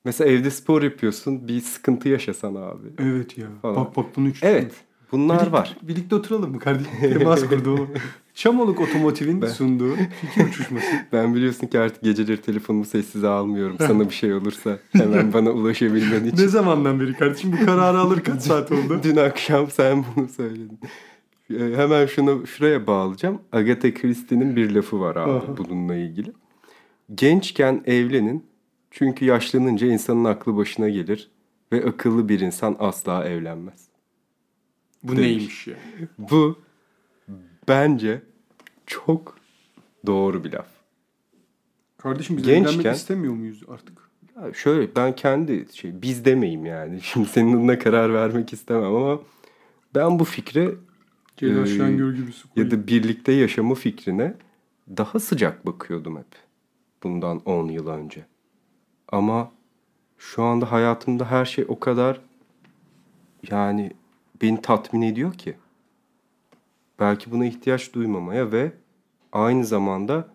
Mesela evde spor yapıyorsun bir sıkıntı yaşasan abi. Evet ya. Falan. Bak bak bunu hiç Evet bunlar Birlikte- var. Birlikte oturalım mı kardeşim? Temas kurduğu. Çamoluk Otomotiv'in Ben- sunduğu fikir uçuşması. Ben biliyorsun ki artık geceleri telefonumu sessize almıyorum. Sana bir şey olursa hemen bana ulaşabilmen için. ne zamandan beri kardeşim bu kararı alır kaç saat oldu? Dün akşam sen bunu söyledin. Ee, Hemen şunu şuraya bağlayacağım. Agatha Christie'nin bir lafı var abi Aha. bununla ilgili. Gençken evlenin çünkü yaşlanınca insanın aklı başına gelir ve akıllı bir insan asla evlenmez. Bu Demiş. neymiş ya? Bu bence çok doğru bir laf. Kardeşim biz Gençken- istemiyor muyuz artık? Ya şöyle ben kendi şey biz demeyeyim yani. Şimdi senin adına karar vermek istemem ama ben bu fikre Celal Şengör gibi su ya da birlikte yaşama fikrine daha sıcak bakıyordum hep. Bundan 10 yıl önce. Ama şu anda hayatımda her şey o kadar yani beni tatmin ediyor ki. Belki buna ihtiyaç duymamaya ve aynı zamanda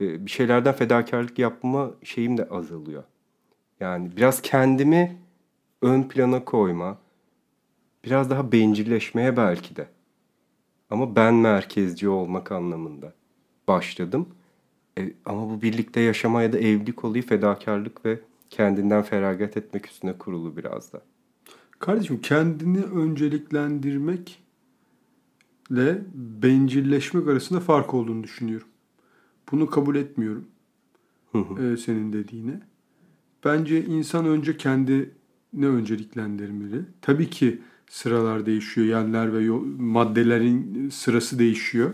e, bir şeylerden fedakarlık yapma şeyim de azalıyor. Yani biraz kendimi ön plana koyma, biraz daha bencilleşmeye belki de. Ama ben merkezci olmak anlamında başladım. E, ama bu birlikte yaşama ya da evlilik olayı fedakarlık ve kendinden feragat etmek üstüne kurulu biraz da. Kardeşim kendini önceliklendirmekle bencilleşmek arasında fark olduğunu düşünüyorum. Bunu kabul etmiyorum Hı hı. e, senin dediğine. Bence insan önce kendini önceliklendirmeli. Tabii ki sıralar değişiyor, yerler ve yol- maddelerin sırası değişiyor.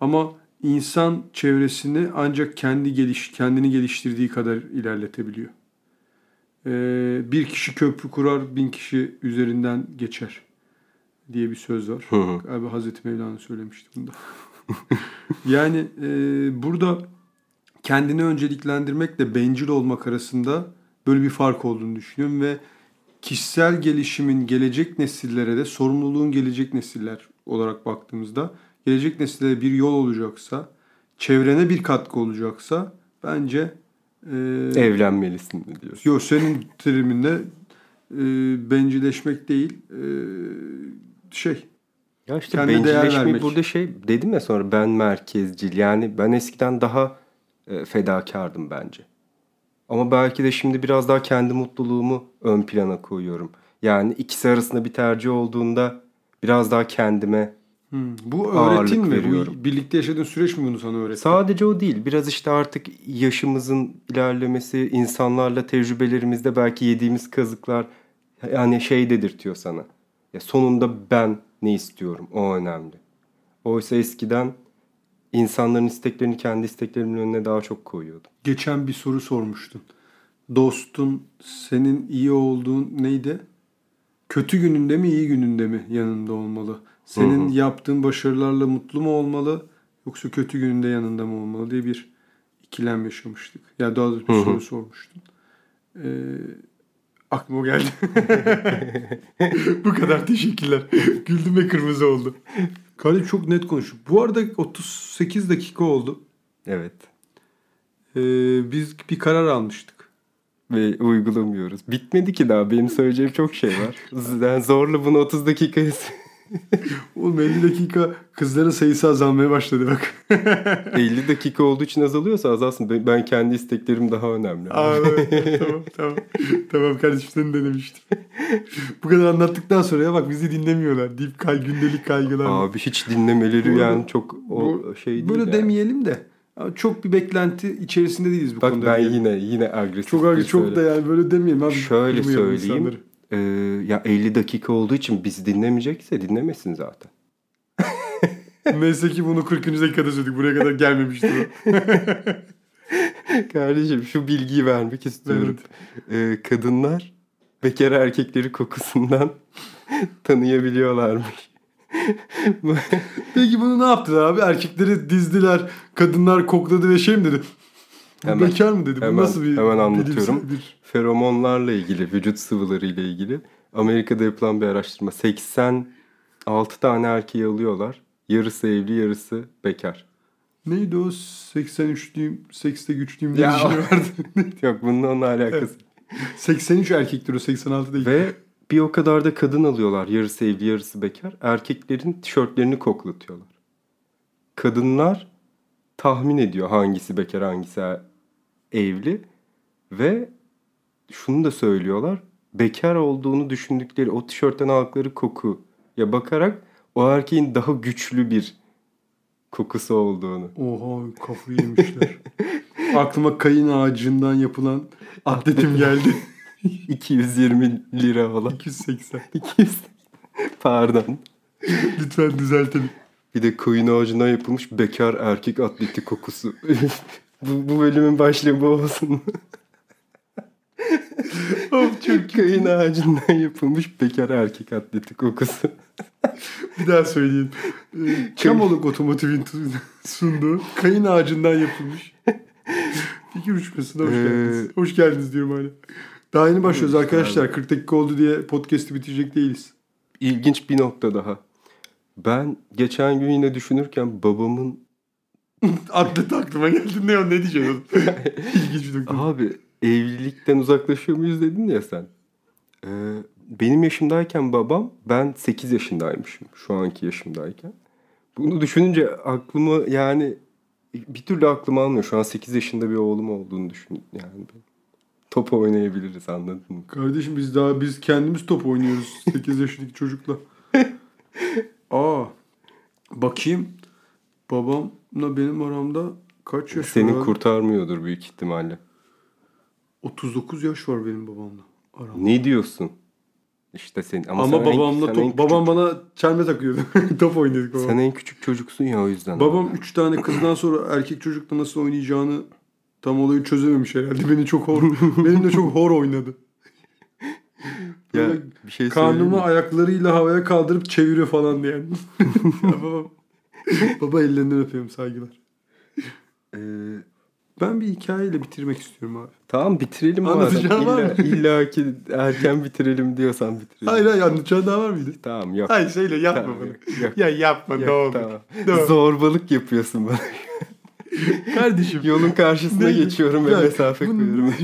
Ama insan çevresini ancak kendi geliş kendini geliştirdiği kadar ilerletebiliyor. Ee, bir kişi köprü kurar, bin kişi üzerinden geçer diye bir söz var. Hı hı. Galiba Hazreti Mevlana söylemişti bunu da. yani e, burada kendini önceliklendirmekle bencil olmak arasında böyle bir fark olduğunu düşünüyorum ve kişisel gelişimin gelecek nesillere de sorumluluğun gelecek nesiller olarak baktığımızda gelecek nesillere bir yol olacaksa, çevrene bir katkı olacaksa bence e, Evlenmelisin mi diyorsun? Yok senin teriminde e, bencilleşmek değil e, şey Ya işte bencilleşmeyi vermek. burada şey dedim ya sonra ben merkezcil. Yani ben eskiden daha e, fedakardım bence. Ama belki de şimdi biraz daha kendi mutluluğumu ön plana koyuyorum. Yani ikisi arasında bir tercih olduğunda biraz daha kendime Hmm, bu öğretin mi? veriyorum. Bu birlikte yaşadığın süreç mi bunu sana öğretti? Sadece o değil. Biraz işte artık yaşımızın ilerlemesi, insanlarla tecrübelerimizde belki yediğimiz kazıklar yani şey dedirtiyor sana. Ya sonunda ben ne istiyorum? O önemli. Oysa eskiden insanların isteklerini kendi isteklerimin önüne daha çok koyuyordum. Geçen bir soru sormuştun. Dostun senin iyi olduğun neydi? Kötü gününde mi iyi gününde mi yanında olmalı? Senin Hı hı. yaptığın başarılarla mutlu mu olmalı? yoksa kötü gününde yanında mı olmalı diye bir ikilem yaşamıştık. Ya yani daha doğrusu bir Hı hı. soru sormuştum. Ee, aklıma o geldi. Bu kadar teşekkürler. Güldüm ve kırmızı oldu. Kardeşim çok net konuştuk. Bu arada 38 dakika oldu. Evet. Ee, biz bir karar almıştık. Ve uygulamıyoruz. Bitmedi ki daha. Benim söyleyeceğim çok şey var. Ben zorla bunu 30 dakikaya Oğlum 50 dakika kızların sayısı azalmaya başladı bak. 50 dakika olduğu için azalıyorsa azalsın. Ben- Ben kendi isteklerim daha önemli. Aa, evet, tamam tamam. tamam kardeşim seni denemiştim. Bu kadar anlattıktan sonra ya bak bizi dinlemiyorlar deyip kay, gündelik kaygılar. Abi hiç dinlemeleri Bu- yani çok o bu- şey değil. Böyle yani. demeyelim de. Çok bir beklenti içerisinde değiliz bu Bak konuda. ben diyelim. yine yine agresif. çok ağır, çok da yani böyle demeyelim abi. Şöyle söyleyeyim. insanları. Ee, ya 50 dakika olduğu için bizi dinlemeyecekse dinlemesin zaten. Neyse ki bunu 40. dakikada söyledik. Buraya kadar gelmemişti. Kardeşim şu bilgiyi vermek istiyorum. Ee, kadınlar bekar erkekleri kokusundan tanıyabiliyorlarmış. Peki bunu ne yaptılar abi? Erkekleri dizdiler, kadınlar kokladı ve şey mi dedi? Hemen- bekar mı dedi? Bu hemen- nasıl bir hemen anlatıyorum. bir- Feromonlarla ilgili, vücut sıvıları ile ilgili Amerika'da yapılan bir araştırma. 86 tane erkeği alıyorlar. Yarısı evli, yarısı bekar. Neydi o 83'lüyüm, sekste güçlüyüm diye bir şey vardı. Yok bununla onun alakası. 83 erkektir o 86 değil. Ve bir o kadar da kadın alıyorlar. Yarısı evli, yarısı bekar. Erkeklerin tişörtlerini koklatıyorlar. Kadınlar tahmin ediyor hangisi bekar, hangisi evli. Ve şunu da söylüyorlar. Bekar olduğunu düşündükleri o tişörtten aldıkları kokuya bakarak o erkeğin daha güçlü bir kokusu olduğunu. Oha kafayı yemişler. Aklıma kayın ağacından yapılan atletim geldi. 220 lira olan. 280. 200. Pardon. Lütfen düzeltelim. Bir de koyun ağacından yapılmış bekar erkek atleti kokusu. bu, bu bölümün başlığı bu olsun. Of çok koyun ağacından yapılmış bekar erkek atleti kokusu. Bir daha söyleyeyim. Ee, Çamoluk Otomotiv'in sunduğu kayın ağacından yapılmış. Fikir uçmasına hoş Ee, geldiniz. Hoş geldiniz diyorum hala. Daha yeni başlıyoruz arkadaşlar. 40 dakika oldu diye podcast'i bitirecek değiliz. İlginç bir nokta daha. Ben geçen gün yine düşünürken babamın Atlet aklıma geldi. Ne o ne diyeceksin? İlginç bir nokta. abi evlilikten uzaklaşıyor muyuz dedin ya sen. Ee, benim yaşımdayken babam ben 8 yaşındaymışım şu anki yaşımdayken. Bunu düşününce aklımı yani bir türlü aklım almıyor. Şu an 8 yaşında bir oğlum olduğunu düşün yani. Top oynayabiliriz anladın mı? Kardeşim biz daha biz kendimiz top oynuyoruz 8 yaşındaki çocukla. Aa. Bakayım. Babamla benim aramda kaç yaş Seni var? kurtarmıyordur büyük ihtimalle. 39 yaş var benim babamla aramda. Ne diyorsun? İşte senin ama, Ama, sen en- babamla sen top, en küçük- babam bana çelme takıyordu. top oynuyorduk babam. sen en küçük çocuksun ya o yüzden. Babam 3 tane kızdan sonra erkek çocukla nasıl oynayacağını tam olayı çözememiş herhalde. Beni çok hor, benimle çok hor oynadı. ya Böyle bir şey Karnımı ayaklarıyla havaya kaldırıp çeviriyor falan diyen. Ya babam. Baba ellerinden öpüyorum saygılar. Ee, Ben bir hikayeyle bitirmek istiyorum abi. tamam bitirelim madem. Anlatacağın var İlla, ki erken bitirelim diyorsan bitirelim. Hayır hayır anlatacağın daha var mıydı? Tamam yok. Hayır şeyle yapma Tamam, bunu. yok, yok, Ya yapma yok, ne olur. tamam. Olur. Zorbalık yapıyorsun bana. Kardeşim. Yolun karşısına Ne- geçiyorum ve mesafe bu- koyuyorum.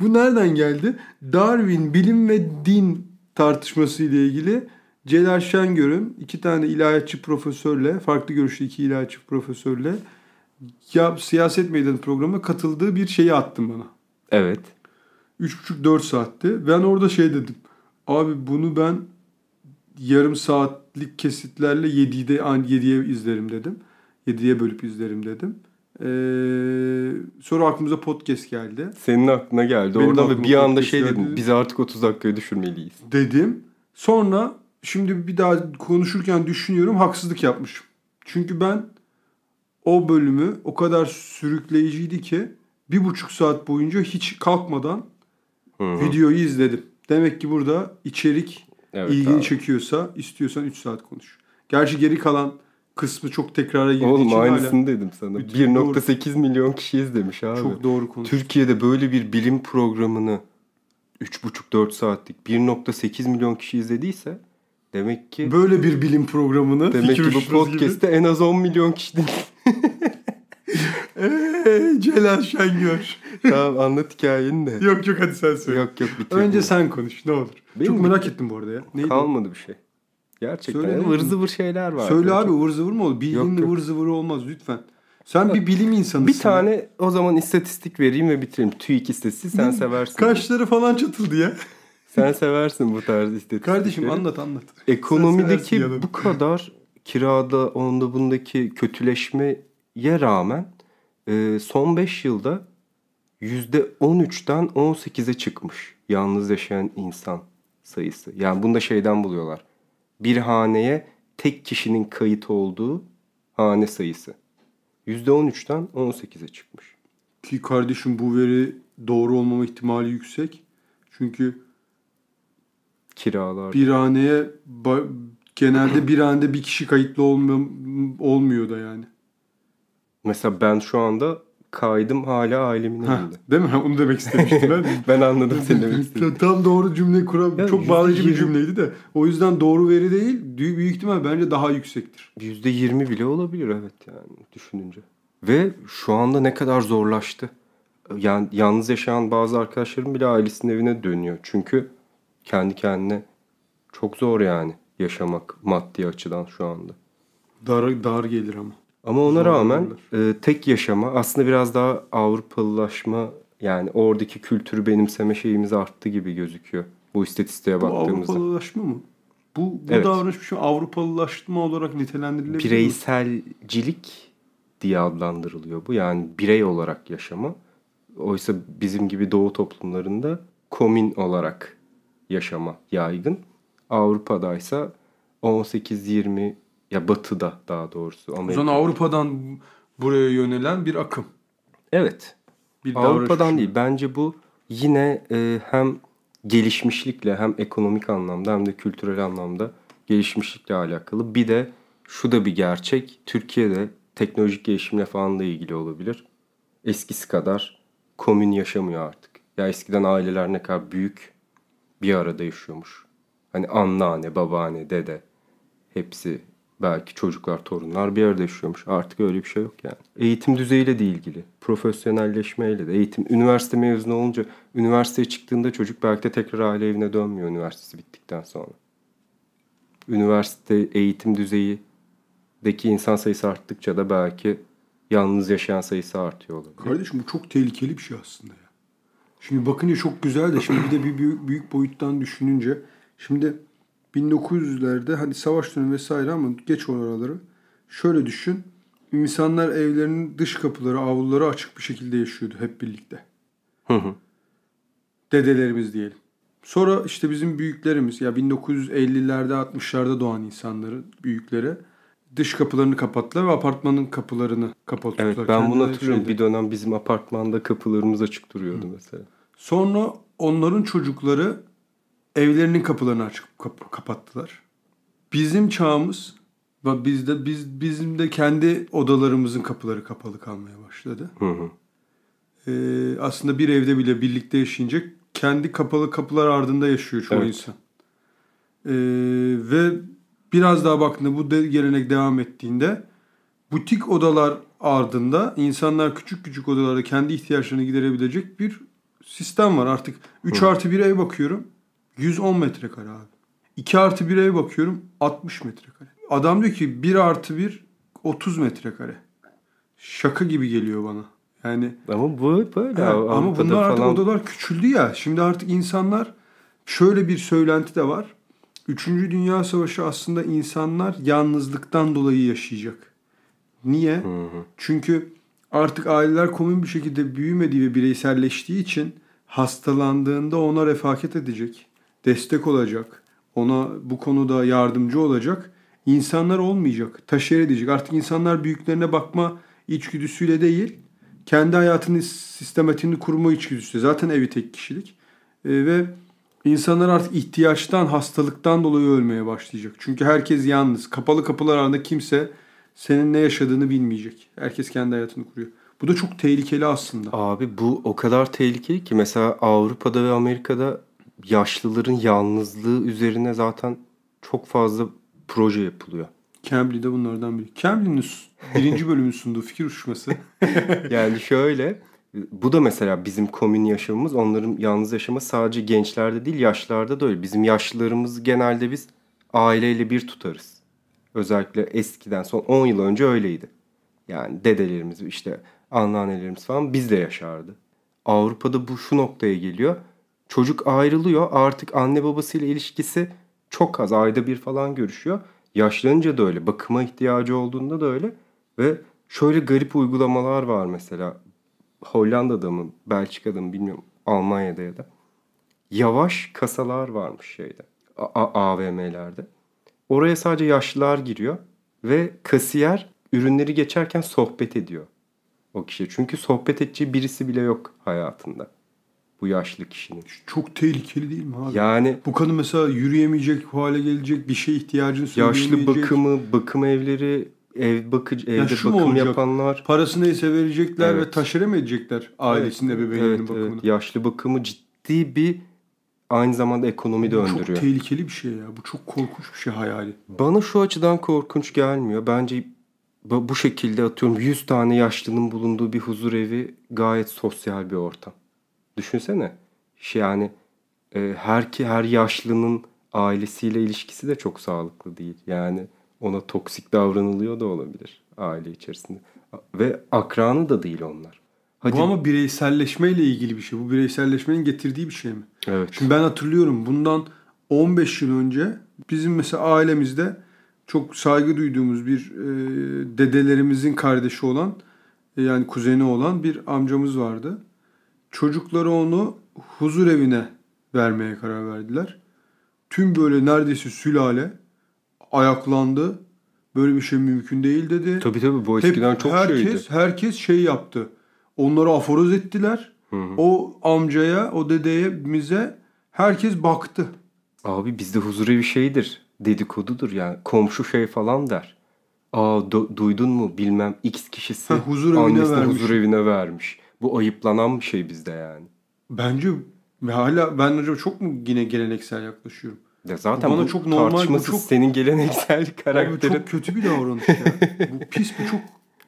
Bu nereden geldi? Darwin bilim ve din tartışması ile ilgili Celal Şengör'ün iki tane ilahiyatçı profesörle, farklı görüşlü iki ilahiyatçı profesörle ya siyaset meydanı programına katıldığı bir şeyi attım bana. evet. 3,5-4 saatti. Ben orada şey dedim. Abi bunu ben yarım saatlik kesitlerle 7'de 7'ye izlerim dedim. 7'ye bölüp izlerim dedim. Ee, sonra aklımıza podcast geldi. Senin aklına geldi Benim oradan ve bir anda şey dedin. Biz artık 30 dakikaya düşürmeliyiz. dedim. Sonra şimdi bir daha konuşurken düşünüyorum haksızlık yapmışım. Çünkü ben o bölümü o kadar sürükleyiciydi ki bir buçuk saat boyunca hiç kalkmadan Hı hı. videoyu izledim. Demek ki burada içerik Evet ilgini abi. çekiyorsa istiyorsan 3 saat konuş. Gerçi geri kalan kısmı çok tekrara girdiği Oğlum için aynısını hala dedim sana. Bütün 1.8 milyon kişi izlemiş abi. çok doğru konuş. Türkiye'de böyle bir bilim programını 3,5-4 saatlik 1.8 milyon kişi izlediyse demek ki Böyle bir bilim programını demek ki bu uçuşması gibi. podcast'te en az 10 milyon kişi. Eee Celal Şengör. tamam anlat hikayeni de. yok yok hadi sen söyle. yok yok bitirdim. Önce sen konuş ne olur. Benim çok merak ettim bu arada ya. Neydi? Kalmadı bir şey. Gerçekten Söyle ya, ne? ıvır zıvır şeyler var. Söyle abi ıvır zıvır mı olur? Yok. ıvır zıvır olmaz lütfen. Sen bir bilim insanısın. Bir tane o zaman istatistik vereyim ve bitireyim. TÜİK istatistiği sen seversin. Kaşları falan çatıldı ya. Sen seversin bu tarz istatistikleri. Kardeşim anlat anlat. Ekonomideki bu kadar kirada onda bundaki kötüleşmeye rağmen e, son 5 yılda %13'ten 18'e çıkmış yalnız yaşayan insan sayısı. Yani bunu da şeyden buluyorlar. Bir haneye tek kişinin kayıt olduğu hane sayısı. %13'ten 18'e çıkmış. Ki kardeşim bu veri doğru olmama ihtimali yüksek. Çünkü Kiralar. bir haneye genelde bir hanede bir kişi kayıtlı olmuyor, olmuyor da yani. Mesela ben şu anda kaydım hala ailemin Heh, evinde. değil mi? Onu demek istemiştim ben. Ben anladım seni demek istediğini. Tam doğru cümle kuran Ya çok bağlayıcı bir cümleydi de. O yüzden doğru veri değil, büyük ihtimal bence daha yüksektir. %20 bile olabilir evet yani düşününce. Ve şu anda ne kadar zorlaştı. Yani yalnız yaşayan bazı arkadaşlarım bile ailesinin evine dönüyor. Çünkü kendi kendine çok zor yani yaşamak maddi açıdan şu anda. Dar, dar gelir ama. Ama ona Zor rağmen e, tek yaşama aslında biraz daha Avrupalılaşma yani oradaki kültürü benimseme şeyimiz arttı gibi gözüküyor. Bu istatistiğe Bu baktığımızda. Avrupalılaşma mı? Bu, bu Evet. davranış şu Avrupalılaşma olarak nitelendirilebilir bireyselcilik diye adlandırılıyor bu. Yani birey olarak yaşama. Oysa bizim gibi doğu toplumlarında komün olarak yaşama yaygın. Avrupa'daysa 18-20 ya batıda daha doğrusu. O Amerika. zaman Avrupa'dan buraya yönelen bir akım. Evet. Bir Avrupa'dan değil. Bence bu yine e, hem gelişmişlikle hem ekonomik anlamda hem de kültürel anlamda gelişmişlikle alakalı. Bir de şu da bir gerçek. Türkiye'de teknolojik gelişimle falan da ilgili olabilir. Eskisi kadar komün yaşamıyor artık. Ya eskiden aileler ne kadar büyük bir arada yaşıyormuş. Hani anneanne, babaanne, dede hepsi belki çocuklar, torunlar bir arada yaşıyormuş. Artık öyle bir şey yok yani. Eğitim düzeyiyle de ilgili. Profesyonelleşmeyle de. Eğitim, üniversite mezunu olunca üniversiteye çıktığında çocuk belki de tekrar aile evine dönmüyor üniversitesi bittikten sonra. Üniversite eğitim düzeyindeki insan sayısı arttıkça da belki yalnız yaşayan sayısı artıyor olabilir. Kardeşim bu çok tehlikeli bir şey aslında ya. Şimdi bakınca çok güzel de şimdi bir de bir büyük, büyük boyuttan düşününce şimdi 1900'lerde hadi savaş dönemi vesaire ama geç oraları şöyle düşün. İnsanlar evlerinin dış kapıları, avluları açık bir şekilde yaşıyordu hep birlikte. Hı hı. Dedelerimiz diyelim. Sonra işte bizim büyüklerimiz ya 1950'lerde 60'larda doğan insanların büyükleri dış kapılarını kapattılar ve apartmanın kapılarını kapattılar. Evet ben bunu hatırlıyorum. şeyde- Bir dönem bizim apartmanda kapılarımız açık duruyordu mesela. Sonra onların çocukları evlerinin kapılarını açıp kap- kapattılar. Bizim çağımız ve bizde biz bizim de kendi odalarımızın kapıları kapalı kalmaya başladı. Hı hı. Ee, aslında bir evde bile birlikte yaşayınca kendi kapalı kapılar ardında yaşıyor çoğu Evet. insan. Ee, ve biraz daha baktığında bu de, gelenek devam ettiğinde butik odalar ardında insanlar küçük küçük odalarda kendi ihtiyaçlarını giderebilecek bir sistem var. Artık 3 artı bir ev bakıyorum 110 metrekare abi. 2 artı bir ev bakıyorum 60 metrekare. Adam diyor ki 1 artı 1 30 metrekare. Şaka gibi geliyor bana. Yani Ama bu böyle. Ha, ama bunlar artık falan odalar küçüldü ya. Şimdi artık insanlar şöyle bir söylenti de var. Üçüncü Dünya Savaşı aslında insanlar yalnızlıktan dolayı yaşayacak. Niye? Hı hı. Çünkü artık aileler komün bir şekilde büyümediği ve bireyselleştiği için hastalandığında ona refakat edecek, destek olacak, ona bu konuda yardımcı olacak insanlar olmayacak, taşer edecek. Artık insanlar büyüklerine bakma içgüdüsüyle değil, kendi hayatını sistematiğini kurma içgüdüsüyle. Zaten evi tek kişilik. Ee, ve insanlar artık ihtiyaçtan, hastalıktan dolayı ölmeye başlayacak. Çünkü herkes yalnız. Kapalı kapılar arasında kimse senin ne yaşadığını bilmeyecek. Herkes kendi hayatını kuruyor. Bu da çok tehlikeli aslında. Abi bu o kadar tehlikeli ki mesela Avrupa'da ve Amerika'da yaşlıların yalnızlığı üzerine zaten çok fazla proje yapılıyor. Cambly de bunlardan biri. Cambly'nin birinci bölümün sunduğu fikir uçuşması. yani şöyle bu da mesela bizim komün yaşamımız onların yalnız yaşaması sadece gençlerde değil yaşlarda da öyle. Bizim yaşlılarımız genelde biz aileyle bir tutarız. Özellikle eskiden son 10 yıl önce öyleydi. Yani dedelerimiz işte anneannelerimiz falan bizle yaşardı. Avrupa'da bu şu noktaya geliyor. Çocuk ayrılıyor artık anne babasıyla ilişkisi çok az ayda bir falan görüşüyor. Yaşlanınca da öyle bakıma ihtiyacı olduğunda da öyle ve şöyle garip uygulamalar var mesela Hollanda'da mı Belçika'da mı bilmiyorum Almanya'da ya da yavaş kasalar varmış şeyde A- AVM'lerde. Oraya sadece yaşlılar giriyor ve kasiyer ürünleri geçerken sohbet ediyor o kişi. Çünkü sohbet edeceği birisi bile yok hayatında. Bu yaşlı kişinin. Çok tehlikeli değil mi abi? Yani bu kadın mesela yürüyemeyecek hale gelecek bir şey ihtiyacını Yaşlı bakımı, bakım evleri, ev bakıcı, evde Yaşı bakım yapanlar. Parası neyse verecekler Evet. ve taşere mi edecekler ailesinin ebeveyninin evet, bakımını? evet. Yaşlı bakımı ciddi bir aynı zamanda ekonomi Bu döndürüyor. çok tehlikeli bir şey ya. Bu çok korkunç bir şey hayali. Bana şu açıdan korkunç gelmiyor. Bence bu bu şekilde atıyorum 100 tane yaşlının bulunduğu bir huzur evi gayet sosyal bir ortam. Düşünsene. Şey yani e, her ki her yaşlının ailesiyle ilişkisi de çok sağlıklı değil. Yani ona toksik davranılıyor da olabilir aile içerisinde. Ve akranı da değil onlar. Hadi. Bu ama bireyselleşmeyle ilgili bir şey. Bu bireyselleşmenin getirdiği bir şey mi? Evet. Şimdi ben hatırlıyorum bundan 15 yıl önce bizim mesela ailemizde çok saygı duyduğumuz bir e, dedelerimizin kardeşi olan e, yani kuzeni olan bir amcamız vardı. Çocukları onu huzur evine vermeye karar verdiler. Tüm böyle neredeyse sülale ayaklandı. Böyle bir şey mümkün değil dedi. Tabii tabii bu Hep eskiden çok herkes, şeydi. Herkes şey yaptı. Onları aforoz ettiler. Hı hı. O amcaya, o dedeye, bize herkes baktı. Abi bizde huzur evi şeydir. Dedikodudur yani. Komşu şey falan der. Aa du- duydun mu bilmem X kişisi Ha, huzur evine annesini vermiş. huzur evine vermiş. Bu ayıplanan bir şey bizde yani. Bence ve hala ben acaba çok mu yine geleneksel yaklaşıyorum? Ya zaten Bu bana bu çok normal, bu çok- senin geleneksel Abi karakterin. çok kötü bir davranış ya. bu pis bu çok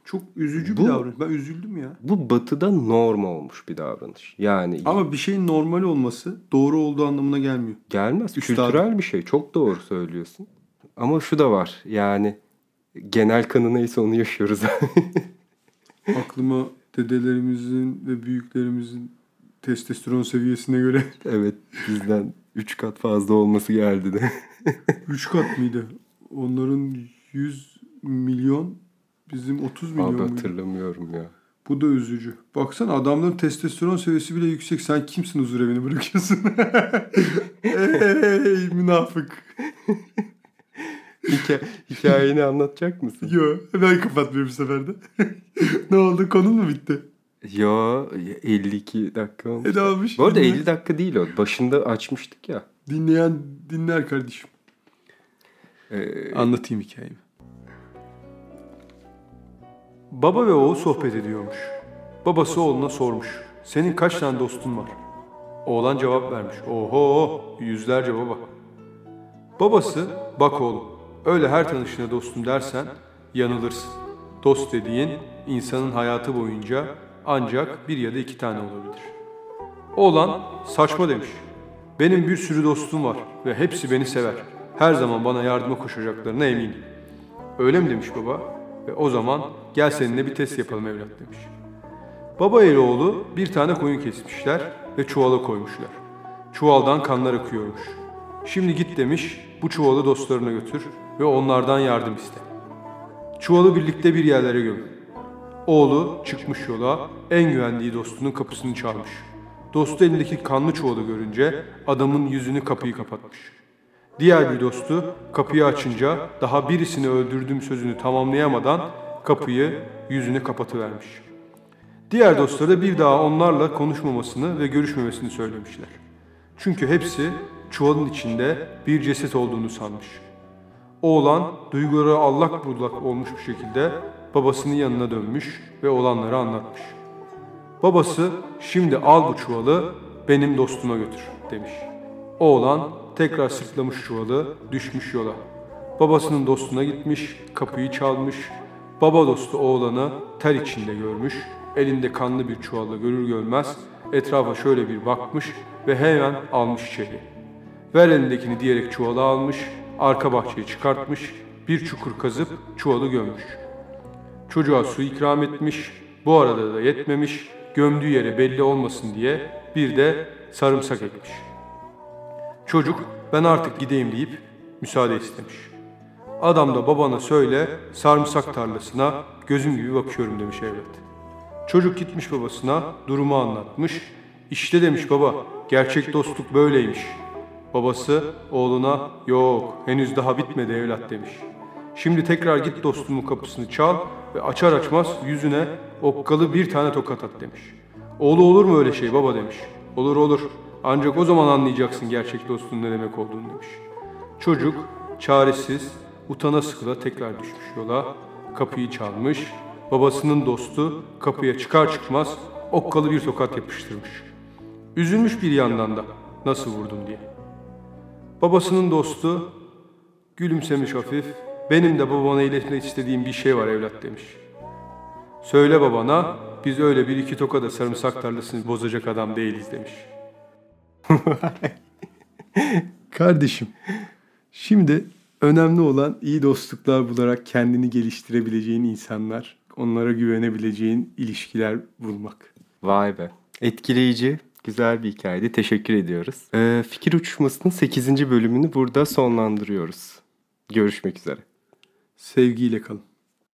çok üzücü bir Bu- davranış. Ben üzüldüm ya. Bu batıda norm olmuş bir davranış. Yani Ama bir şeyin normal olması doğru olduğu anlamına gelmiyor. gelmez. Üstadım. Kültürel bir şey. Çok doğru söylüyorsun. Ama şu da var. Yani genel kanı neyse onu yaşıyoruz. Aklıma dedelerimizin ve büyüklerimizin testosteron seviyesine göre evet bizden 3 kat fazla olması geldi de. 3 kat mıydı? Onların 100 milyon bizim 30 milyon Abi muydu? hatırlamıyorum ya. Bu da üzücü. Baksana adamların testosteron seviyesi bile yüksek. Sen kimsin huzur evini bırakıyorsun? Ey münafık. Hikaye, hikayeni anlatacak mısın? Yo ben kapatmıyorum bu sefer de. ne oldu konun mu bitti? Ya 52 dakika olmuş. E ne olmuş? Bu arada Dinle- 50 dakika değil o. Başında açmıştık ya. Dinleyen dinler kardeşim. Ee, Anlatayım hikayemi. Baba ve oğul sohbet ediyormuş. Babası oğluna sormuş. Senin kaç tane dostun var? Oğlan cevap vermiş. Oho yüzlerce baba. Babası bak oğlum öyle her tanışına dostum dersen yanılırsın. Dost dediğin insanın hayatı boyunca ancak bir ya da iki tane olabilir. Oğlan saçma demiş. Benim bir sürü dostum var ve hepsi beni sever. Her zaman bana yardıma koşacaklarına eminim. Öyle mi demiş baba? Ve o zaman gel seninle bir test yapalım evlat demiş. Baba ile oğlu bir tane koyun kesmişler ve çuvala koymuşlar. Çuvaldan kanlar akıyormuş. Şimdi git demiş bu çuvalı dostlarına götür ve onlardan yardım iste. Çuvalı birlikte bir yerlere gömün. Oğlu çıkmış yola en güvendiği dostunun kapısını çalmış. Dostu elindeki kanlı çuvalı görünce adamın yüzünü kapıyı kapatmış. Diğer bir dostu kapıyı açınca daha birisini öldürdüğüm sözünü tamamlayamadan kapıyı yüzünü kapatıvermiş. Diğer dostları bir daha onlarla konuşmamasını ve görüşmemesini söylemişler. Çünkü hepsi çuvalın içinde bir ceset olduğunu sanmış. Oğlan duyguları allak bullak olmuş bir şekilde babasının yanına dönmüş ve olanları anlatmış. Babası şimdi al bu çuvalı benim dostuma götür demiş. Oğlan tekrar sırtlamış çuvalı düşmüş yola. Babasının dostuna gitmiş, kapıyı çalmış. Baba dostu oğlanı ter içinde görmüş. Elinde kanlı bir çuvalla görür görmez etrafa şöyle bir bakmış ve hemen almış içeri. Ver elindekini diyerek çuvalı almış, arka bahçeyi çıkartmış, bir çukur kazıp çuvalı gömmüş. Çocuğa su ikram etmiş, bu arada da yetmemiş, gömdüğü yere belli olmasın diye bir de sarımsak ekmiş. Çocuk ben artık gideyim deyip müsaade istemiş. Adam da babana söyle sarımsak tarlasına gözüm gibi bakıyorum demiş evlat. Çocuk gitmiş babasına durumu anlatmış. İşte demiş baba gerçek dostluk böyleymiş. Babası oğluna yok henüz daha bitmedi evlat demiş. Şimdi tekrar git dostumun kapısını çal ve açar açmaz yüzüne okkalı bir tane tokat at demiş. Oğlu olur mu öyle şey baba demiş. Olur olur ancak o zaman anlayacaksın gerçek dostluğun ne demek olduğunu demiş. Çocuk çaresiz utana sıkıla tekrar düşmüş yola kapıyı çalmış. Babasının dostu kapıya çıkar çıkmaz okkalı bir tokat yapıştırmış. Üzülmüş bir yandan da nasıl vurdum diye. Babasının dostu gülümsemiş hafif. Benim de babana iletmek istediğim bir şey var evlat demiş. Söyle babana biz öyle bir iki tokada sarımsak tarlasını bozacak adam değiliz demiş. Kardeşim, şimdi önemli olan iyi dostluklar bularak kendini geliştirebileceğin insanlar, onlara güvenebileceğin ilişkiler bulmak. Vay be. Etkileyici, güzel bir hikayeydi. Teşekkür ediyoruz. Ee, Fikir Uçuşması'nın 8. bölümünü burada sonlandırıyoruz. Görüşmek üzere. Sevgiyle kalın.